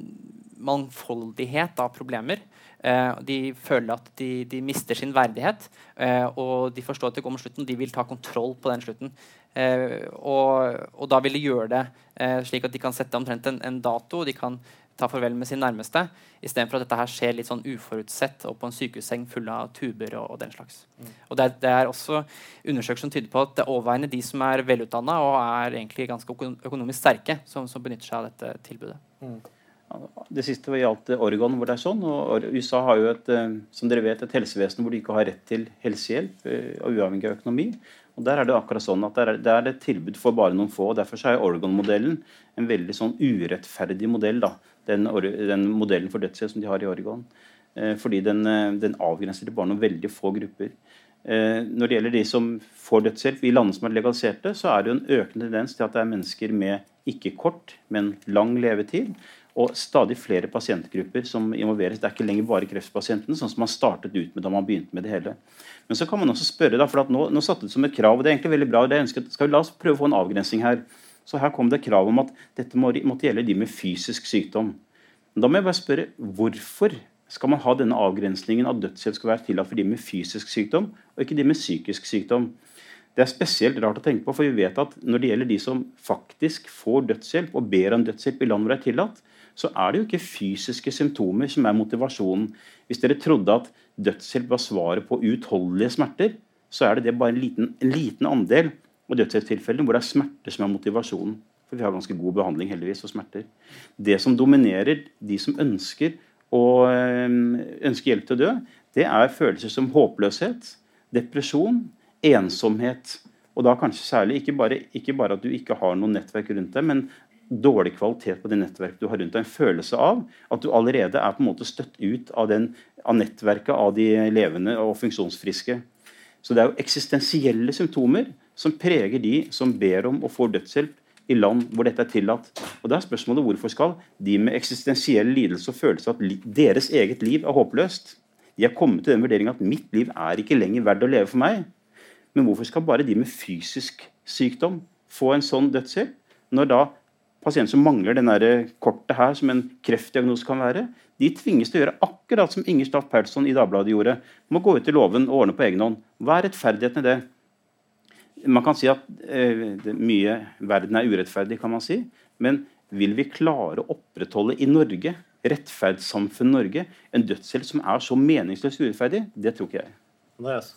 mangfoldighet av problemer. Eh, de føler at de, de mister sin verdighet, eh, og de forstår at det går mot slutten. De vil ta kontroll på den slutten. Eh, og, og, da vil de gjøre det eh, slik at de kan sette omtrent en, en dato. De kan ta farvel med sin nærmeste, istedenfor at dette her skjer litt sånn uforutsett og på en sykehusseng full av tuber og, og den slags. Mm. Og det er, det er, også undersøkelser som tyder på at det er overveiende de som er velutdanna og er egentlig ganske økonomisk sterke, som, som benytter seg av dette tilbudet. Mm. Det siste gjaldt Oregon, hvor det er sånn. og USA har jo et, eh, som dere vet, et helsevesen hvor de ikke har rett til helsehjelp, og uavhengig av økonomi. Og Der er det akkurat sånn at det er et tilbud for bare noen få. og Derfor er Oregon-modellen en veldig sånn urettferdig modell. da, Den, den modellen for dødshjelp som de har i Oregon. Eh, fordi den, eh, den, avgrenser til bare noen veldig få grupper. Eh, når det gjelder de som får dødshjelp i landene som er legaliserte, så er det jo en økende tendens til at det er mennesker med ikke kort, men lang levetid. Og stadig flere pasientgrupper som involveres. Det er ikke lenger bare kreftpasientene, sånn som man startet ut med da man begynte med det hele. Men så kan man også spørre, da, for nå, nå satte det som et krav, og det er egentlig veldig bra. det jeg skal vi La oss prøve å få en avgrensing her. Så Her kom det krav om at dette måtte gjelde de med fysisk sykdom. Men da må jeg bare spørre, Hvorfor skal man ha denne avgrensningen av dødshjelp skal være tillatt for de med fysisk sykdom, og ikke de med psykisk sykdom? Det er spesielt rart å tenke på, for vi vet at når det gjelder de som faktisk får dødshjelp og ber om dødshjelp i land hvor det er tillatt, så er det jo ikke fysiske symptomer som er motivasjonen. Hvis dere trodde at dødshjelp var svaret på uutholdelige smerter, så er det, det bare en liten, en liten andel av dødshjelpstilfellene hvor det er smerte som er motivasjonen. For vi har ganske god behandling heldigvis for smerter. Det som dominerer de som ønsker, å, ønsker hjelp til å dø, det er følelser som håpløshet, depresjon, ensomhet. Og da kanskje særlig ikke bare, ikke bare at du ikke har noe nettverk rundt deg, men dårlig kvalitet på det nettverket du har rundt deg. En følelse av at du allerede er på en måte støtt ut av, den, av nettverket av de levende og funksjonsfriske. Så det er jo eksistensielle symptomer som preger de som ber om og får dødshjelp i land hvor dette er tillatt. Og da er spørsmålet hvorfor skal de med eksistensiell lidelse og følelse at deres eget liv er håpløst? De har kommet til den vurderingen at mitt liv er ikke lenger verdt å leve for meg. Men hvorfor skal bare de med fysisk sykdom få en sånn dødshjelp? Når da pasienter som mangler den kortet her, som en kreftdiagnose kan være, de tvinges til å gjøre akkurat som Inger Staff Paulsson i Dagbladet gjorde. Må gå ut i låven og ordne på egen hånd. Hva er rettferdigheten i det? Man kan si at eh, mye verden er urettferdig, kan man si. Men vil vi klare å opprettholde i Norge, rettferdssamfunnet Norge, en dødshjelp som er så meningsløst urettferdig? Det tror ikke jeg. Andreas?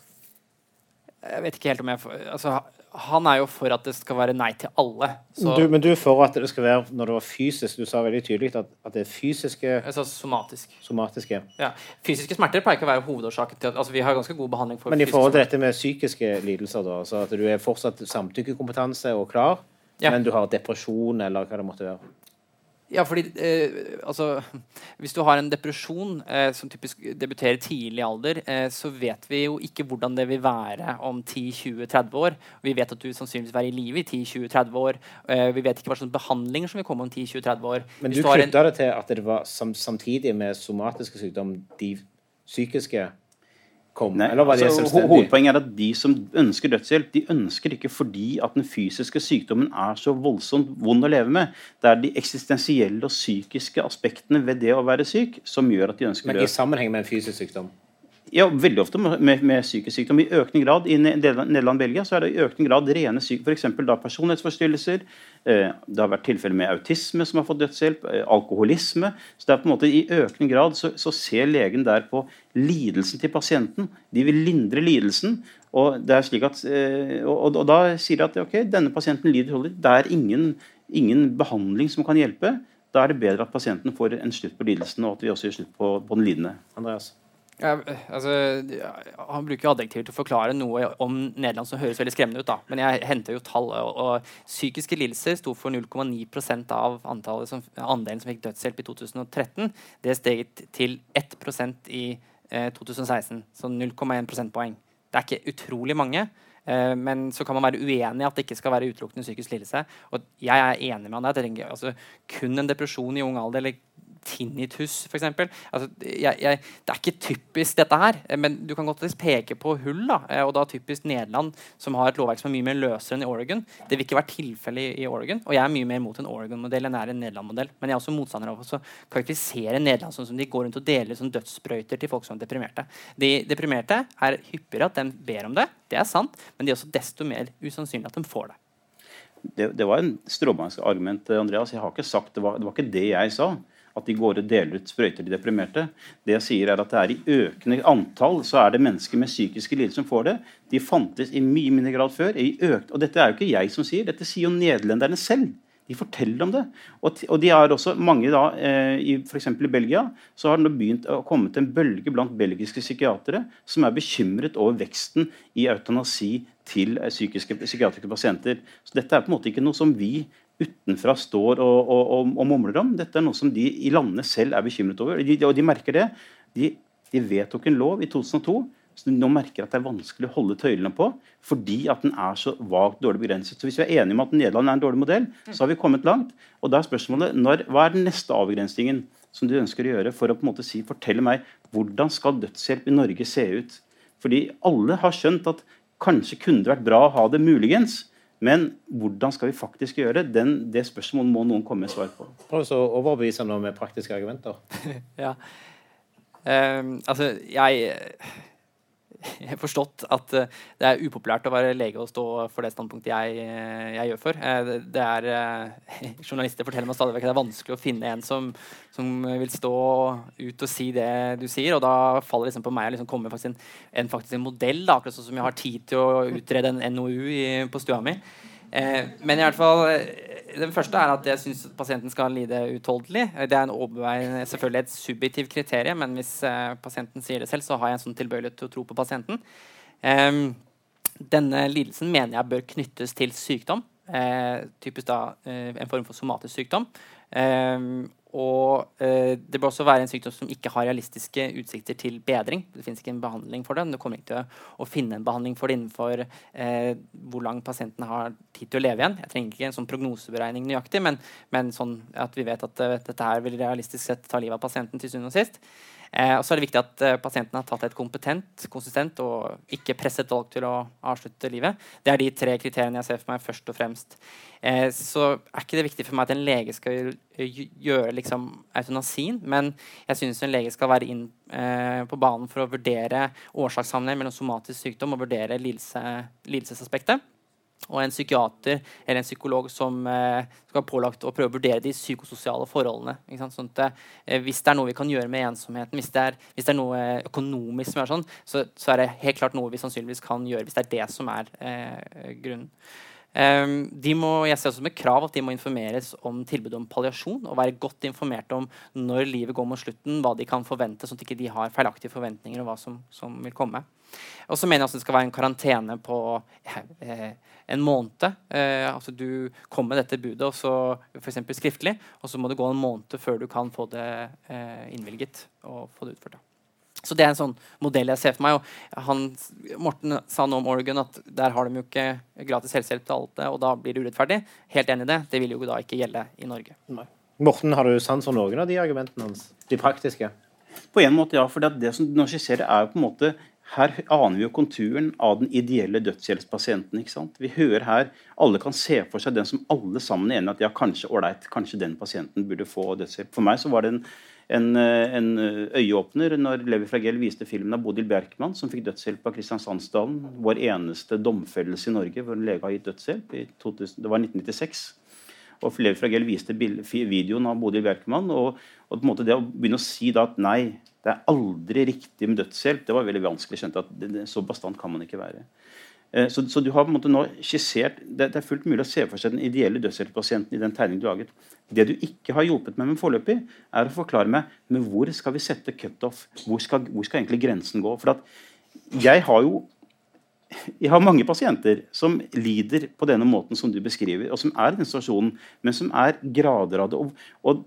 Jeg vet ikke helt om jeg altså, han er jo for at det skal være nei til alle. Du, men du er for at det skal være når det var fysisk? Du sa veldig tydelig at, at det er fysiske altså Somatisk. Somatiske. Ja. Fysiske smerter pleier ikke å være hovedårsaken til at altså, Vi har ganske god behandling for Men i forhold til dette med psykiske lidelser, da, så at du er fortsatt samtykkekompetanse og klar, ja. men du har depresjon eller hva det måtte være? Ja, fordi eh, altså, Hvis du har en depresjon eh, som typisk debuterer tidlig i alder, eh, så vet vi jo ikke hvordan det vil være om 10-20-30 år. Vi vet at du sannsynligvis vil være i live i 10-20-30 år. Eh, vi vet ikke hva slags behandlinger som vil komme om 10-20-30 år. Men du, du knytta det til at det var sam samtidig med somatiske sykdom, de psykiske kom? Nei, eller var det altså, hovedpoenget er at de som ønsker dødshjelp, de ønsker ikke fordi at den fysiske sykdommen er så voldsomt vond å leve med. Det er de eksistensielle og psykiske aspektene ved det å være syk som gjør at de ønsker død. Men i sammenheng med en fysisk sykdom? Ja, veldig ofte med, med, psykisk sykdom. I økende grad i Nederland Belgia så er det i økende grad rene syke, f.eks. personlighetsforstyrrelser. Eh, det har vært tilfeller med autisme som har fått dødshjelp. Eh, alkoholisme. Så det er på en måte i økende grad så, så ser legen der på lidelsen til pasienten. De vil lindre lidelsen. Og, det er slik at, eh, og, og da sier de at ok, denne pasienten lider. Det er ingen, ingen behandling som kan hjelpe. Da er det bedre at pasienten får en slutt på lidelsen, og at vi også gjør slutt på, på den lidende. Andreas? Ja, altså, han bruker adjektiver til å forklare noe om Nederland som høres veldig skremmende ut. da. Men jeg henter jo tall. Og, og psykiske lidelser sto for 0,9% av som, andelen som fikk dødshjelp i 2013. Det steget til 1% i eh, 2016. Så 0,1 prosentpoeng. Det er ikke utrolig mange. Eh, men så kan man være uenig i at det ikke skal være utelukkende psykisk lidelse. Og jeg er enig med han der. Altså, kun en depresjon i ung alder eller tinnitus, f.eks. Altså, det er ikke typisk dette her, men du kan godt peke på hull. da, eh, og da typisk Nederland, som har et lovverk som er mye mer løsere enn i Oregon. Det vil ikke være tilfellet i Oregon, og jeg er mye mer mot en Oregon-modell enn jeg er en Nederland-modell. Men jeg er også motstander av å karakterisere Nederland sånn som de går rundt og deler sånn dødssprøyter til folk som er deprimerte. De deprimerte er hyppigere at de ber om det, det er sant, men de er også desto mer usannsynlig at de får det. Det, det var en stråmannsargument, Andreas. Jeg har ikke sagt, det var, det var ikke det jeg sa at de går og deler ut sprøyter til deprimerte. Det jeg sier er at det er i økende antall så er det mennesker med psykiske lidelser som får det. De fantes i mye mindre grad før. Og dette er jo ikke jeg som sier, dette sier jo nederlenderne selv. De forteller om det. Og, og de er også mange da, eh, i F.eks. i Belgia så har det begynt å komme til en bølge blant belgiske psykiatere som er bekymret over veksten i eutanasi til eh, psykiske, psykiatriske pasienter. Så dette er på en måte ikke noe som vi utenfra står og, og, og, mumler om. Dette er noe som de i landene selv er bekymret over. De, og de merker det. De, de vedtok en lov i 2002 så de nå merker at det er vanskelig å holde tøylene på fordi at den er så vagt dårlig begrenset. Så Hvis vi er enige om at Nederland er en dårlig modell, så har vi kommet langt. Og da er spørsmålet når, hva er den neste avgrensningen som du ønsker å gjøre for å på en måte si, fortelle meg hvordan skal dødshjelp i Norge se ut? Fordi alle har skjønt at kanskje kunne det vært bra å ha det muligens. Men hvordan skal vi faktisk gjøre det? Den, det spørsmålet må noen komme med svar på. Prøv å overbevise noe med praktiske argumenter. *laughs* ja. Um, altså, jeg forstått at uh, det er upopulært å være lege og stå for det standpunktet jeg, uh, jeg gjør for. Uh, det er, *laughs* journalister forteller meg stadig vekk at det er vanskelig å finne en som, som, vil stå ut og si det du sier. Og da faller det liksom på meg å liksom komme faktisk en, en, en modell, da, akkurat sånn som jeg har tid til å utrede en NOU i, på stua mi. Men i hvert fall den første er at jeg syns pasienten skal lide utholdelig. Det er en selvfølgelig et subjektivt kriterium, men hvis eh, pasienten sier det selv, så har jeg en sånn tilbøyelighet til å tro på pasienten. Eh, denne lidelsen mener jeg bør knyttes til sykdom. Eh, typisk da en form for somatisk sykdom. Og eh, det bør også være en sykdom som ikke har realistiske utsikter til bedring. Det finnes ikke en behandling for det. men Du kommer ikke til å finne en behandling for det innenfor eh, hvor lang pasienten har tid til å leve igjen. Jeg trenger ikke en sånn prognoseberegning nøyaktig, men, men sånn at vi vet at uh, dette her vil realistisk sett ta livet av pasienten til syvende og sist. Eh, og så er det viktig at eh, pasienten har tatt et kompetent, konsistent og ikke presset valg til å avslutte livet. Det er de tre kriteriene jeg ser for meg først og fremst. Eh, så er ikke det viktig for meg at en lege skal gjøre liksom, eutanasien, men jeg syns en lege skal være inn eh, på banen for å vurdere årsakssammenheng mellom somatisk sykdom og vurdere lidelse, lidelsesaspektet og en psykiater eller en psykolog som eh, skal ha pålagt å prøve å vurdere de psykososiale forholdene. Sånn at, eh, hvis det er noe vi kan gjøre med ensomheten, hvis det er, hvis det er noe økonomisk som er sånn, så, så, er det helt klart noe vi sannsynligvis kan gjøre hvis det er det som er eh, grunnen. Um, de må, jeg ser også med krav at de må informeres om tilbudet om palliasjon og være godt informert om når livet går mot slutten, hva de kan forvente, sånn at de ikke har feilaktige forventninger om hva som, som vil komme. Og så mener jeg også det skal være en karantene på eh, en måned. Eh, altså Du kommer med dette budet, og så f.eks. skriftlig, og så må det gå en måned før du kan få det eh, innvilget og få det utført. Så det er en sånn modell jeg ser for meg. og han, Morten sa noe om Oregon at der har de jo ikke gratis helsehjelp til alle, og da blir det urettferdig. Helt enig i det. Det vil jo da ikke gjelde i Norge. Nei. Morten, har du sans for noen av de argumentene hans? De praktiske? På en måte, ja. For det som du nå skisserer, er jo på en måte her aner vi jo konturen av den ideelle dødshjelpspasienten. ikke sant? Vi hører her, Alle kan se for seg den som alle sammen er enige at ja, kanskje ålreit, kanskje den pasienten burde få dødshjelp. For meg så var det en, en, en øyeåpner når Levi Fragell viste filmen av Bodil Bjerkman, som fikk dødshjelp av Kristiansandsdalen. Vår eneste domfellelse i Norge hvor en lege har gitt dødshjelp. i 2000, det var 1996. Og Levi Fragell viste videoen av Bodil Bjerkman. Og, og på en måte det å begynne å si da at nei, det er aldri riktig med dødshjelp. Det var veldig vanskelig. skjønte at det, det, Så bastant kan man ikke være. Eh, så, så, du har på en måte nå skissert, det, det, er fullt mulig å se for seg den ideelle dødshjelppasienten i den tegningen du laget. Det du ikke har hjulpet meg med foreløpig, er å forklare meg men hvor skal vi sette cutoff. Hvor skal, hvor skal egentlig grensen gå? For jeg har jo jeg har mange pasienter som lider på denne måten som du beskriver, og som er i den situasjonen, men som er grader av det. Og, og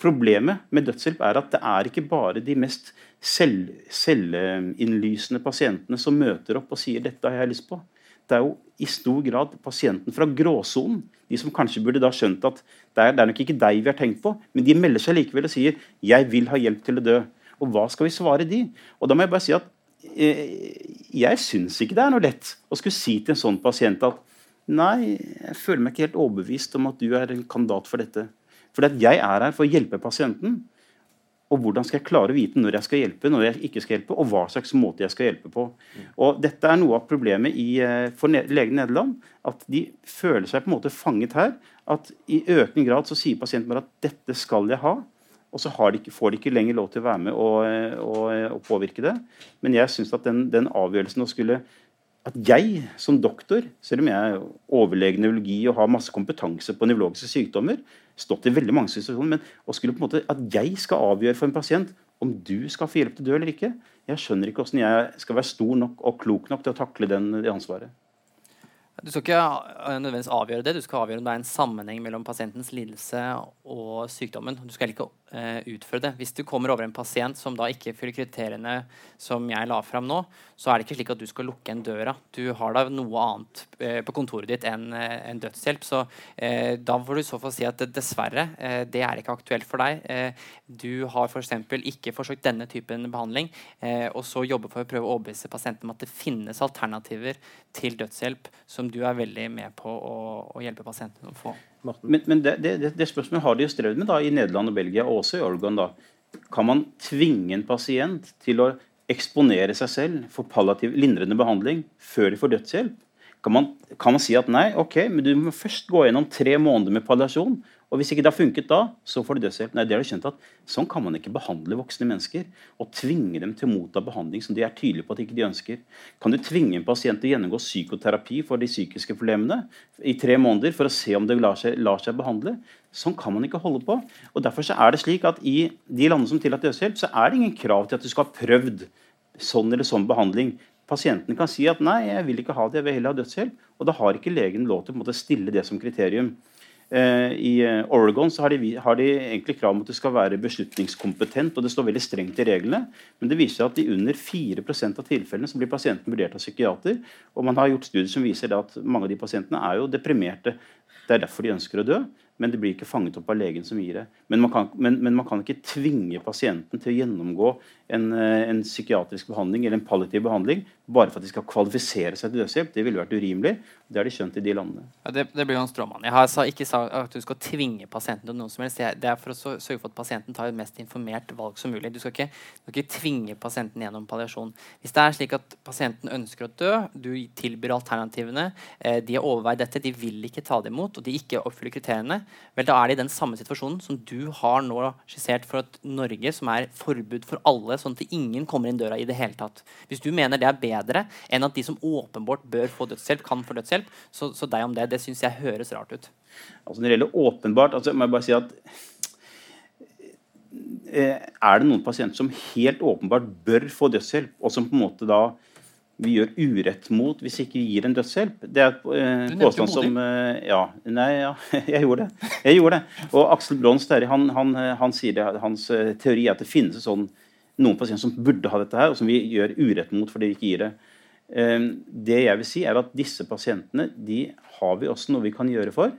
Problemet med dødshjelp er at det er ikke bare de mest selv, selvinnlysende pasientene som møter opp og sier 'dette har jeg lyst på'. Det er jo i stor grad pasienten fra gråsonen, de som kanskje burde da skjønt at det er, det er nok ikke deg vi har tenkt på, men de melder seg likevel og sier 'jeg vil ha hjelp til å dø'. Og hva skal vi svare de? Og da må jeg bare si at eh, jeg syns ikke det er noe lett å skulle si til en sånn pasient at Nei, jeg føler meg ikke helt overbevist om at du er en kandidat for dette. For jeg er her for å hjelpe pasienten. Og hvordan skal jeg klare å vite når jeg skal hjelpe, når jeg ikke skal hjelpe, og hva slags måte jeg skal hjelpe på. Og Dette er noe av problemet i, eh, for legen i Nederland. At de føler seg på en måte fanget her. At i økende grad så sier pasienten bare at 'dette skal jeg ha'. og så de ikke, får de ikke lenger lov til å være med og, og, og påvirke det. Men jeg syns at den, den, avgjørelsen å skulle At jeg som doktor, selv om jeg er overlege nevrologi og har masse kompetanse på nevrologiske sykdommer, stått i veldig mange situasjoner, men å skulle på en måte, at jeg skal avgjøre for en pasient om du skal få hjelp til å dø eller ikke, jeg skjønner ikke hvordan jeg skal være stor nok og klok nok til å takle den, det ansvaret. Du skal ikke nødvendigvis avgjøre det. Du skal avgjøre om det er en sammenheng mellom pasientens lidelse og sykdommen. Du skal ikke utføre det. Hvis du kommer over en pasient som da ikke fyller kriteriene som jeg la fram nå, så er det ikke slik at du skal lukke en døra. Du har da noe annet uh, på kontoret ditt enn uh, en dødshjelp. Så da får du så fall si at dessverre, det er ikke aktuelt for deg. du har f.eks. For ikke forsøkt denne typen behandling, og så jobbe for å prøve å overbevise pasienten om at det finnes alternativer til dødshjelp som du er veldig med på å, å hjelpe pasienten å få. Men, men det, det, det, spørsmålet har de jo strevd med da, i Nederland og Belgia, og også i Oregon. da. Kan man tvinge en pasient til å eksponere seg selv for palliativ lindrende behandling før de får dødshjelp? Kan man, kan man si at nei, ok, men du må først gå gjennom tre måneder med palliasjon, og Hvis ikke det har funket da, så får du dødshjelp. Nei, det har du skjønt at Sånn kan man ikke behandle voksne mennesker og tvinge dem til å motta behandling som de er tydelige på at ikke de ønsker. Kan du tvinge en pasient til å gjennomgå psykoterapi for de psykiske problemene i tre måneder for å se om det lar seg, lar seg behandle? Sånn kan man ikke holde på. Og Derfor så er det slik at i de landene som tillater dødshjelp, så er det ingen krav til at du skal ha prøvd sånn eller sånn behandling. Pasienten kan si at nei, jeg vil ikke ha det, jeg vil heller ha dødshjelp. Og da har ikke legen lov til å stille det som kriterium. Eh, I eh, Oregon har de, har de, egentlig krav om at du skal være beslutningskompetent, og det står veldig strengt i reglene. Men det viser at i under 4% av tilfellene så blir pasienten vurdert av psykiater. Og man har gjort studier som viser at mange av de pasientene er jo deprimerte. Det er derfor de ønsker å dø men det blir ikke fanget opp av legen som gir det. Men man kan, men, men man kan ikke tvinge pasienten til å gjennomgå en, eh, en, psykiatrisk behandling eller en palliativ behandling bare for at de skal kvalifisere seg til dødshjelp. Det ville vært urimelig. Det har de skjønt i de landene. Ja, det, det, blir jo en stråmann. Jeg har ikke sagt at du skal tvinge pasienten til noe som helst. Det er for å sørge for at pasienten tar et mest informert valg som mulig. Du skal ikke, du skal ikke tvinge pasienten gjennom palliasjon. Hvis det er slik at pasienten ønsker å dø, du tilbyr alternativene, eh, de har overveid dette, de vil ikke ta det imot, og de ikke oppfyller kriteriene, vel, da er de i den samme situasjonen som du har nå skissert for at Norge, som er forbud for alle, sånn at ingen kommer inn døra i det hele tatt. Hvis du mener det er bedre enn at de som åpenbart bør få dødshjelp, kan få dødshjelp, så, så deg om det. Det syns jeg høres rart ut. Altså Når det gjelder åpenbart, altså, må jeg bare si at eh, er det noen pasienter som helt åpenbart bør få dødshjelp, og som på en måte da vi gjør urett mot hvis ikke vi gir en dødshjelp. Det er et eh, påstand som eh, Ja. Nei, ja, *laughs* jeg gjorde det. Jeg gjorde det. Og Aksel Brons han, han, han, sier det, hans teori er at det finnes sånn, noen pasienter som burde ha dette her, og som vi gjør urett mot fordi vi ikke gir det. Eh, det jeg vil si, er at disse pasientene de har vi også noe vi kan gjøre for.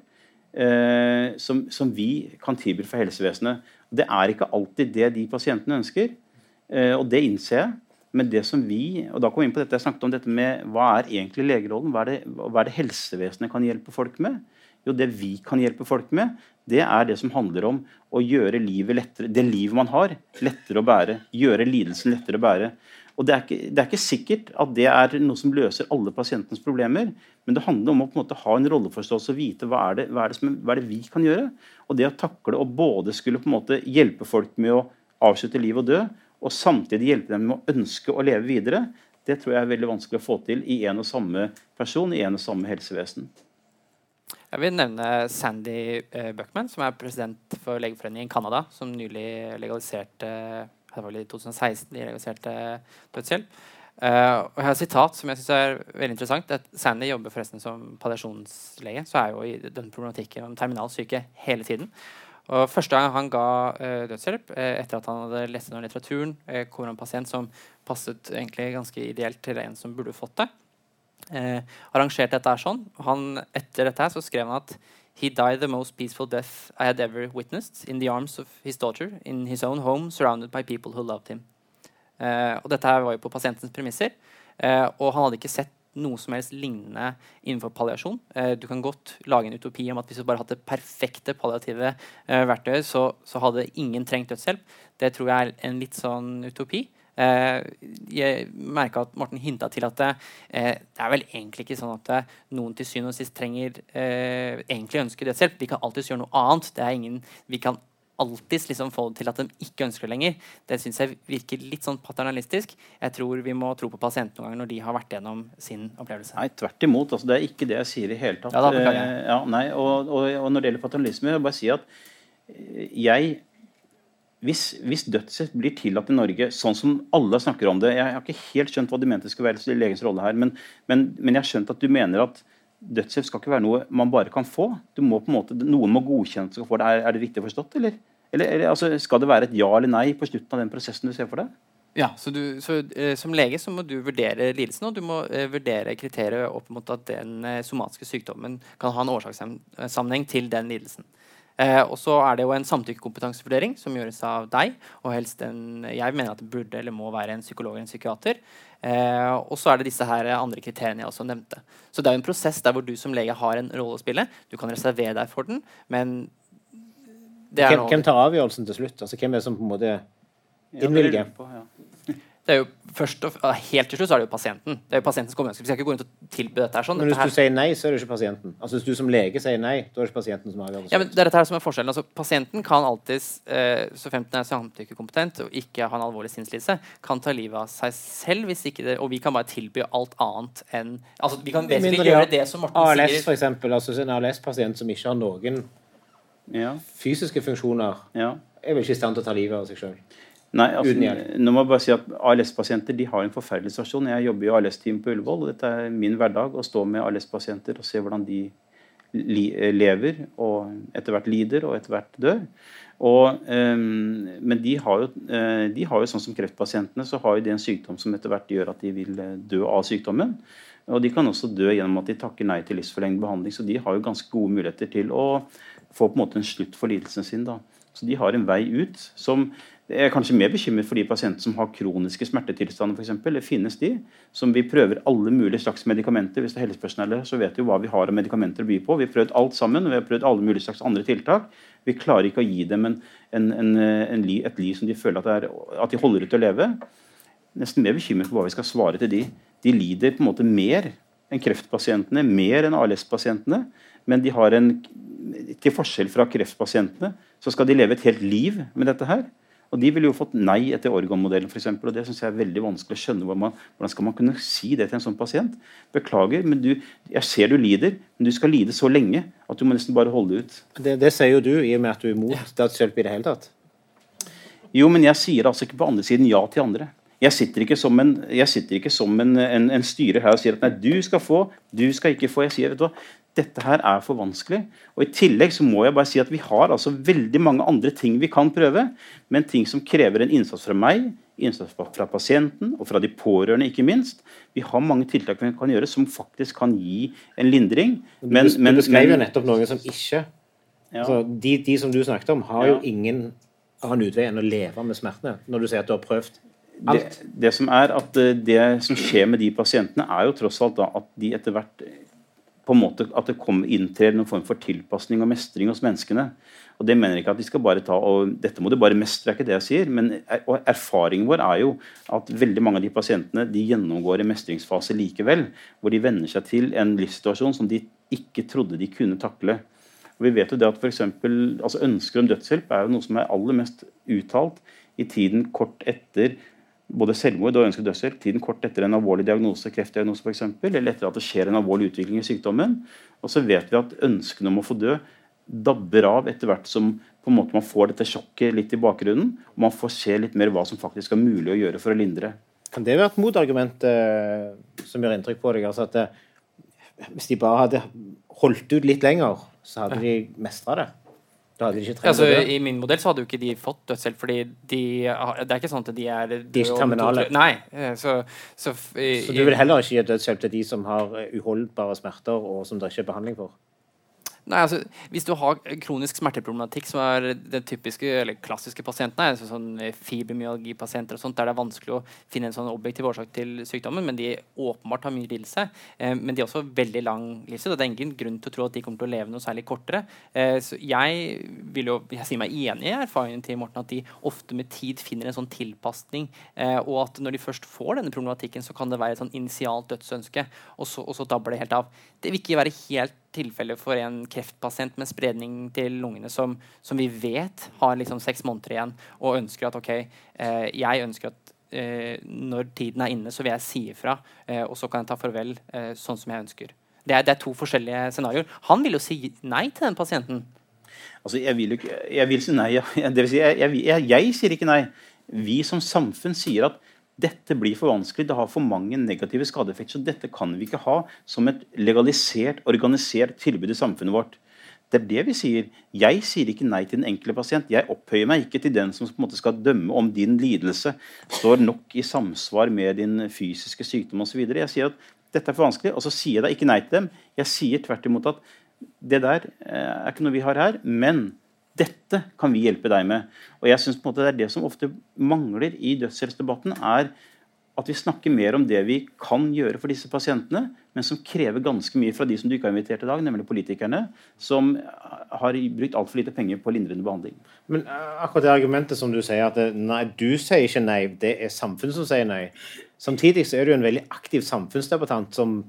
Eh, som, som, vi kan tilby for helsevesenet. Det er ikke alltid det de pasientene ønsker, eh, og det innser jeg. Men det som vi og da kom vi inn på dette, jeg snakket om dette med hva er egentlig legerollen? Hva er, det, hva er det helsevesenet kan hjelpe folk med? Jo, det vi kan hjelpe folk med, det er det som handler om å gjøre livet lettere, det livet man har, lettere å bære. Gjøre lidelsen lettere å bære. Og det er, ikke, det er ikke sikkert at det er noe som løser alle pasientens problemer, men det handler om å på en måte ha en rolleforståelse og vite hva er, det, hva, er det som, hva er det vi kan gjøre. Og det å takle å både skulle på en måte hjelpe folk med å avslutte liv og dø, og samtidig hjelpe dem med å ønske å leve videre, det tror jeg er veldig vanskelig å få til i en og samme person i en og samme helsevesen. Jeg vil nevne Sandy eh, Buckman, som er president for Legeforeningen i Canada, som nylig legaliserte i 2016 de legaliserte dødshjelp. Uh, og jeg har et sitat som jeg synes er veldig interessant. At Sandy jobber forresten som palliasjonslege, så er jo i den problematikken om terminal syke hele tiden. Og Første gang han ga uh, dødshjelp, uh, etter at han hadde lest gjennom litteraturen, uh, kommer en pasient som passet egentlig ganske ideelt til en som burde fått det. Arrangerte dette her sånn. Han, etter dette her så skrev han at He died the most peaceful death I had ever witnessed, in the arms of his daughter, in his own home, surrounded by people who loved him. og dette her var jo på pasientens premisser. og han hadde ikke sett noe som helst lignende innenfor palliasjon. Eh, du kan godt lage en utopi om at hvis du bare hadde perfekte palliative eh, verktøy, så, så, hadde ingen trengt dødshjelp. Det tror jeg er en litt sånn utopi. Eh, jeg merka at Morten hinta til at det, eh, det, er vel egentlig ikke sånn at eh, noen til syvende og sist trenger egentlig ønsker dødshjelp. Vi kan alltids gjøre noe annet. Det er ingen, vi kan alltid liksom få det til at de ikke ønsker det lenger, det syns jeg virker litt sånn paternalistisk. Jeg tror vi må tro på pasienten noen ganger når de har vært gjennom sin opplevelse. Nei, tvert imot. Altså, det er ikke det jeg sier i hele tatt. Ja, da. Ja, nei, og, og, og når det gjelder paternalisme, vil jeg bare si at jeg hvis, hvis dødshjelp blir tillatt i Norge, sånn som alle snakker om det Jeg har ikke helt skjønt hva du mente skulle være legens rolle her, men, men, men jeg har skjønt at du mener at dødshjelp skal ikke være noe man bare kan få. Du må på en måte, Noen må godkjenne at du skal få det. Er, er det riktig forstått, eller? Eller, eller altså, Skal det være et ja eller nei på slutten av den prosessen du ser for deg? Ja, så, du, så eh, Som lege så må du vurdere lidelsen, og du må eh, vurdere kriterier opp mot at den eh, somatiske sykdommen kan ha en årsakssammenheng til den lidelsen. Eh, og så er det jo en samtykkekompetansevurdering som gjøres av deg. og helst en, Jeg mener at det burde eller må være en psykolog eller en psykiater. Eh, og så er det disse her andre kriteriene jeg også nevnte. Så det er jo en prosess der hvor du som lege har en rolle å spille. Du kan reservere deg for den, men det er Hvem, noe- hvem tar avgjørelsen til slutt? Altså, hvem er det som på en måte innvilger? ja. Det er jo først og, Helt til slutt så er det jo pasienten. Det er jo pasientens kommune. Vi skal ikke gå rundt og tilby dette her sånn. Men hvis her, du sier nei, så er det ikke pasienten. Altså Hvis du som lege sier nei, da er det ikke pasienten som avgjør. ja, men det er dette her som er forskjellen. Altså, pasienten kan alltids, eh, så fremt den er samtykkekompetent og ikke har en alvorlig sinnslidelse, kan ta livet av seg selv, hvis ikke det, og vi kan bare tilby alt annet enn altså, Vi kan vesentlig gjøre det som Morten ALS, sier. for eksempel, altså en ALS-pasient som ikke har noen Ja, fysiske funksjoner, ja. er vel ikke i stand til å ta livet av seg sjøl. Nei, altså, nå må jeg bare si at ALS-pasienter de har en forferdelig situasjon. Jeg jobber i ALS-team på Ullevål, og dette er min hverdag å stå med ALS-pasienter og se hvordan de li lever og etter hvert lider og etter hvert dør. Og, ehm, men de har, jo, eh, de har jo sånn som kreftpasientene, så har jo de en sykdom som etter hvert gjør at de vil eh, dø av sykdommen. Og de kan også dø gjennom at de takker nei til livsforlengende behandling. Så de har jo ganske gode muligheter til å få på en måte en slutt for lidelsen sin. da. Så de har en vei ut som jeg er kanskje mer bekymret for de pasienter som har kroniske smertetilstander, f.eks. Det finnes de, som vi prøver alle mulige slags medikamenter. Hvis det er helsepersonellet, så vet vi hva vi har av medikamenter å by på. Vi har prøvd alt sammen, og vi har prøvd alle mulige slags andre tiltak. Vi klarer ikke å gi dem en, en, en, li- et liv som de føler at, er, at de holder ut til å leve. Nesten mer bekymret for hva vi skal svare til de. De lider på en måte mer enn kreftpasientene, mer enn ALS-pasientene. Men de har en, til forskjell fra kreftpasientene, så skal de leve et helt liv med dette her. Og De ville jo fått nei etter organmodellen, eksempel, og det synes jeg er veldig vanskelig å skjønne. Hvordan, man, hvordan skal man kunne si det til en sånn pasient? Beklager, men du, jeg ser du lider, men du skal lide så lenge at du må nesten bare holde ut. Det, det sier jo du, i og med at du er imot dødshjelp i det hele tatt. Jo, men jeg sier altså ikke på andre siden ja til andre. Jeg sitter ikke som en, jeg ikke som en, en, en styrer her og sier at nei, du skal få, du skal ikke få. Jeg sier, vet du hva, dette her er for vanskelig. Og I tillegg så må jeg bare si at vi har altså veldig mange andre ting vi kan prøve, men ting som krever en innsats fra meg, innsats fra, pasienten og fra de pårørende, ikke minst. Vi har mange tiltak vi kan gjøre som faktisk kan gi en lindring. Men, du, men, du beskrev jo nettopp noen som ikke Ja. altså, de, de som du snakket om, har jo ingen annen utvei enn å leve med smertene. Når du sier at du har prøvd det, alt. det som er at eh, det som skjer med de pasientene, er jo tross alt da at de etter hvert på en måte at det kommer inntrer noen form for tilpasning og mestring hos menneskene. Og det mener jeg ikke at de skal bare ta og Dette må du bare mestre, er ikke det jeg sier. Men er, og erfaringen vår er jo at veldig mange av de pasientene de gjennomgår en mestringsfase likevel. Hvor de venner seg til en livssituasjon som de ikke trodde de kunne takle. Og vi vet jo det at for eksempel, altså Ønsker om dødshjelp er jo noe som er aller mest uttalt i tiden kort etter både selvmord og ønsket dødshjelp. Tiden kort etter en alvorlig diagnose, kreftdiagnose f.eks., eller etter at det skjer en alvorlig utvikling i sykdommen. Og så vet vi at ønskene om å få dø dabber av etter hvert som på en måte man får dette sjokket litt i bakgrunnen, og man får se litt mer hva som faktisk er mulig å gjøre for å lindre. Kan det være et motargument eh, som gjør inntrykk på deg? Altså at eh, hvis de bare hadde holdt ut litt lenger, så hadde de mestra det? Altså? I min modell så hadde jo ikke de fått dødshjelp, fordi de har, det er ikke sånn at de er De er ikke terminale. Nei. eh, Så, så, i- Så du vil heller ikke gi dødshjelp til de som har uholdbare smerter, og som det ikke er behandling for? Nei, altså, Hvis du har kronisk smerteproblematikk, som er den typiske eller klassiske pasientene, altså sånn fibromyalgipasienter og sånt, der det er vanskelig å finne en sånn objektiv årsak til sykdommen, men de åpenbart har mye lidelse, eh, men de har også veldig lang livstid, og det er ingen grunn til å tro at de kommer til å leve noe særlig kortere. Eh, så jeg vil jo jeg sier meg enig i erfaringen til Morten at de ofte med tid finner en sånn tilpasning, eh, og at når de først får denne problematikken, så kan det være et sånn initialt dødsønske, og så, og så dabler det helt av. Det vil ikke være helt tilfelle for en kreftpasient med spredning til lungene som, som vi vet har liksom seks måneder igjen, og ønsker at ok, eh, jeg ønsker at eh, når tiden er inne, så vil jeg si ifra, eh, og så kan jeg ta farvel eh, sånn som jeg ønsker. Det er, det er, to forskjellige scenarioer. Han vil jo si nei til den pasienten. Altså, jeg vil, ikke, jeg vil si nei. Det vil si, jeg, jeg, jeg, sier ikke nei. Vi som samfunn sier at dette blir for vanskelig, det har for mange negative skadeeffekter. Så dette kan vi ikke ha som et legalisert, organisert tilbud i samfunnet vårt. Det er det vi sier. Jeg sier ikke nei til den enkelte pasient. Jeg opphøyer meg ikke til den som på en måte skal dømme om din lidelse står nok i samsvar med din fysiske sykdom osv. Jeg sier at dette er for vanskelig, og så sier jeg da ikke nei til dem. Jeg sier tvert imot at det der eh, er ikke noe vi har her, men dette kan vi hjelpe deg med. Og jeg synes på en måte Det er det som ofte mangler i dødshjelpsdebatten, er at vi snakker mer om det vi kan gjøre for disse pasientene, men som krever ganske mye fra de som du ikke har invitert i dag, nemlig politikerne, som har brukt altfor lite penger på lindrende behandling. Men eh, akkurat det argumentet som du sier, at nei, du sier ikke nei, det er samfunnet som sier nei. Samtidig så er du en veldig aktiv samfunnsdebattant som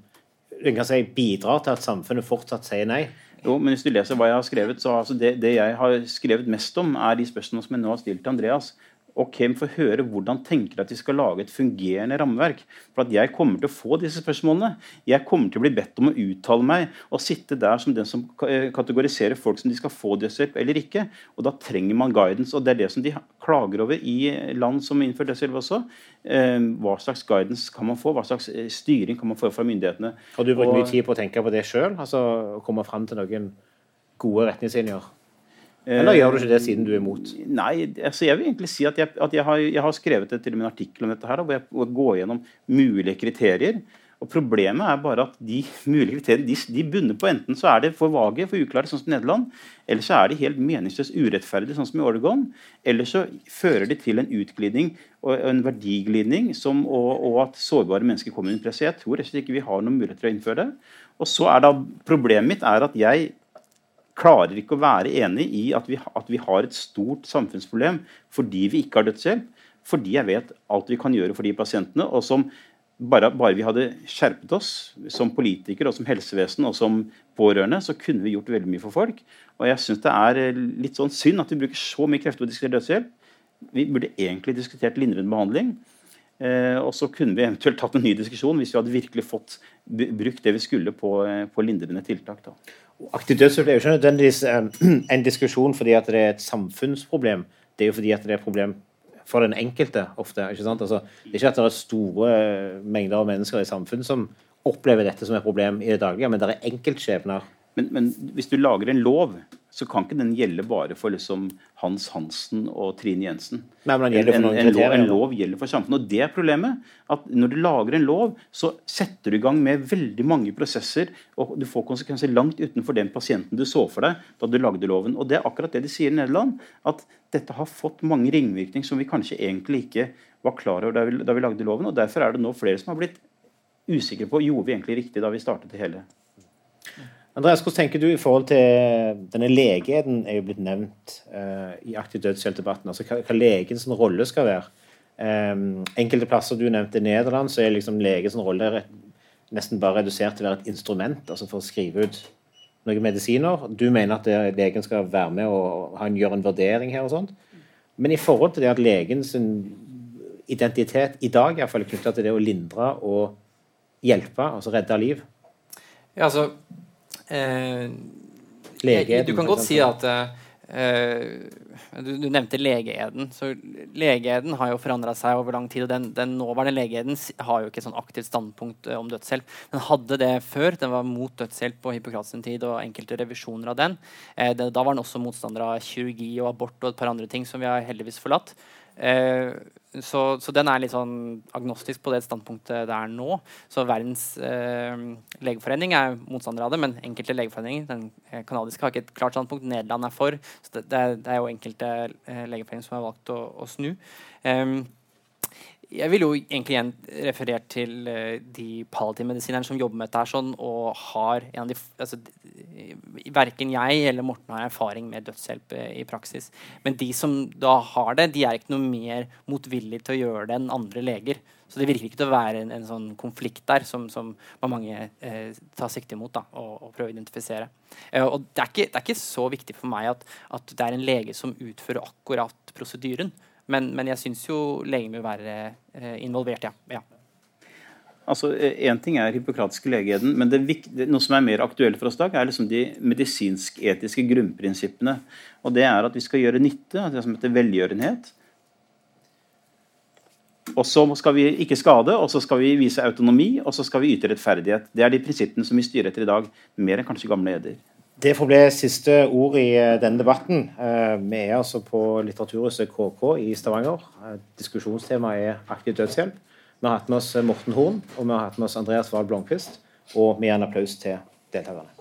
kan si, bidrar til at samfunnet fortsatt sier nei. Jo, men hvis du leser hva jeg har skrevet, så altså det, det, jeg har skrevet mest om, er de spørsmålene som jeg nå har stilt til Andreas. Og vi får høre hvordan tenker at vi skal lage et fungerende rammeverk. For at jeg kommer til å få disse spørsmålene. Jeg kommer til å bli bedt om å uttale meg og sitte der som den som eh, kategoriserer folk som de skal få dødshjelp eller ikke. Og da trenger man guidance. Og det er det som de klager over i land som innfører dødshjelp også. Eh, hva slags guidance kan man få? Hva slags eh, styring kan man få fra myndighetene? Har du brukt mye tid på å tenke på det sjøl? Altså komme fram til noen gode retningslinjer? Eller gjør du ikke det siden du er imot? Nei, altså jeg vil egentlig si at jeg, at jeg, har, jeg har, skrevet et, til en artikkel om dette her, hvor jeg, hvor jeg går gjennom mulige kriterier. Og Problemet er bare at de *laughs* mulige kriteriene de, de bunner på enten så er det for vage, for uklare, sånn som Nederland, eller så er de helt meningsløst urettferdige, sånn som i Oregon. Eller så fører de til en utglidning og en verdiglidning som, og, og, at sårbare mennesker kommer under press. Jeg tror og ikke vi har noen mulighet til å innføre det. Og så er da Problemet mitt er at jeg klarer ikke å være enig i at vi, at vi, har et stort samfunnsproblem fordi vi ikke har dødshjelp. Fordi jeg vet alt vi kan gjøre for de pasientene. og som bare, bare vi hadde skjerpet oss som politikere og som helsevesen og som pårørende, så kunne vi gjort veldig mye for folk. Og jeg syns det er eh, litt sånn synd at vi bruker så mye krefter på å diskutere dødshjelp. Vi burde egentlig diskutert lindrende behandling. Eh, og så kunne vi eventuelt tatt en ny diskusjon hvis vi hadde virkelig fått brukt det vi skulle på, eh, på lindrende tiltak. Da. Aktiv dødshjelp er jo ikke nødvendigvis eh, *clears throat* en diskusjon fordi at det er et samfunnsproblem. Det er jo fordi at det er et problem for den enkelte ofte. ikke sant? Altså, det er ikke at det er store mengder av mennesker i samfunnet som opplever dette som et problem i det daglige, men det er enkeltskjebner. Men, men hvis du lager en lov så kan ikke den gjelde bare for liksom Hans Hansen og Trine Jensen. Nei, men den gjelder for en, en, lov, en lov gjelder for samfunnet. Og det er problemet. at Når du lager en lov, så setter du i gang med veldig mange prosesser, og du får konsekvenser langt utenfor den pasienten du så for deg da du lagde loven. Og Det er akkurat det de sier i Nederland. At dette har fått mange ringvirkninger som vi kanskje egentlig ikke var klar over da vi, da vi lagde loven. og Derfor er det nå flere som har blitt usikre på gjorde vi egentlig riktig da vi startet det hele. Andreas, hvordan tenker du i forhold til denne legeden er jo blitt nevnt uh, i aktiv dødshjelp-debatten. Altså hva, hva legens rolle skal være. Um, enkelte plasser du nevnte i Nederland, så er liksom legens rolle nesten bare redusert til å være et instrument altså for å skrive ut noen medisiner. Du mener at legen skal være med og han gjør en vurdering her og sånt. Men i forhold til det at legens identitet i dag er knytta til det å lindre og hjelpe, altså redde liv. Ja, altså Eh, Legeeden. du kan godt si at eh, du, du, nevnte legeeden. så Legeeden har jo forandra seg over lang tid. og Den, den nåværende legeeden har jo ikke et sånn aktivt standpunkt eh, om dødshjelp. Den hadde det før. Den var mot dødshjelp på Hippokrates tid og enkelte revisjoner av den. Eh, det, da var den også motstander av kirurgi og abort og et par andre ting som vi har heldigvis forlatt. Eh, så, så, den er litt sånn agnostisk på det standpunktet det er nå. Så Verdens eh, legeforening er motstander av det, men enkelte legeforeninger den kanadiske har ikke et klart standpunkt. Nederland er for. Så det, det, er, det er, jo enkelte eh, legeforeninger som har valgt å, å snu. Um, jeg vil jo egentlig igjen referert til uh, de palliativmedisinerne som jobber med dette her sånn, og har en av de, altså, Verken jeg eller Morten har erfaring med dødshjelp i praksis. Men de som da har det, de er ikke noe mer motvillige til å gjøre det enn andre leger. Så det virker ikke til å være en, en sånn konflikt der som, som mange eh, tar sikte imot da, og, og prøver å identifisere. Eh, og det er, ikke, det er, ikke, så viktig for meg at, at, det er en lege som utfører akkurat prosedyren. Men, men jeg syns jo legen vil være eh, involvert, ja. ja. Altså, Én ting er hippokratiske legeeden, men det, noe som er mer aktuelt for oss i dag, er liksom de medisinsk-etiske grunnprinsippene. Og Det er at vi skal gjøre nytte, det som heter velgjørenhet. Og så skal vi ikke skade, og så skal vi vise autonomi, og så skal vi yte rettferdighet. Det er de prinsippene som vi styrer etter i dag, mer enn kanskje gamle eder. Det får bli siste ord i eh, denne debatten. Eh, vi er altså på Litteraturhuset KK i Stavanger. Eh, diskusjonstemaet er aktiv dødshjelp. Vi har hatt med oss Morten Horn og vi har hatt med oss Andreas Wahl Blomkvist. Og vi gir en applaus til deltakerne.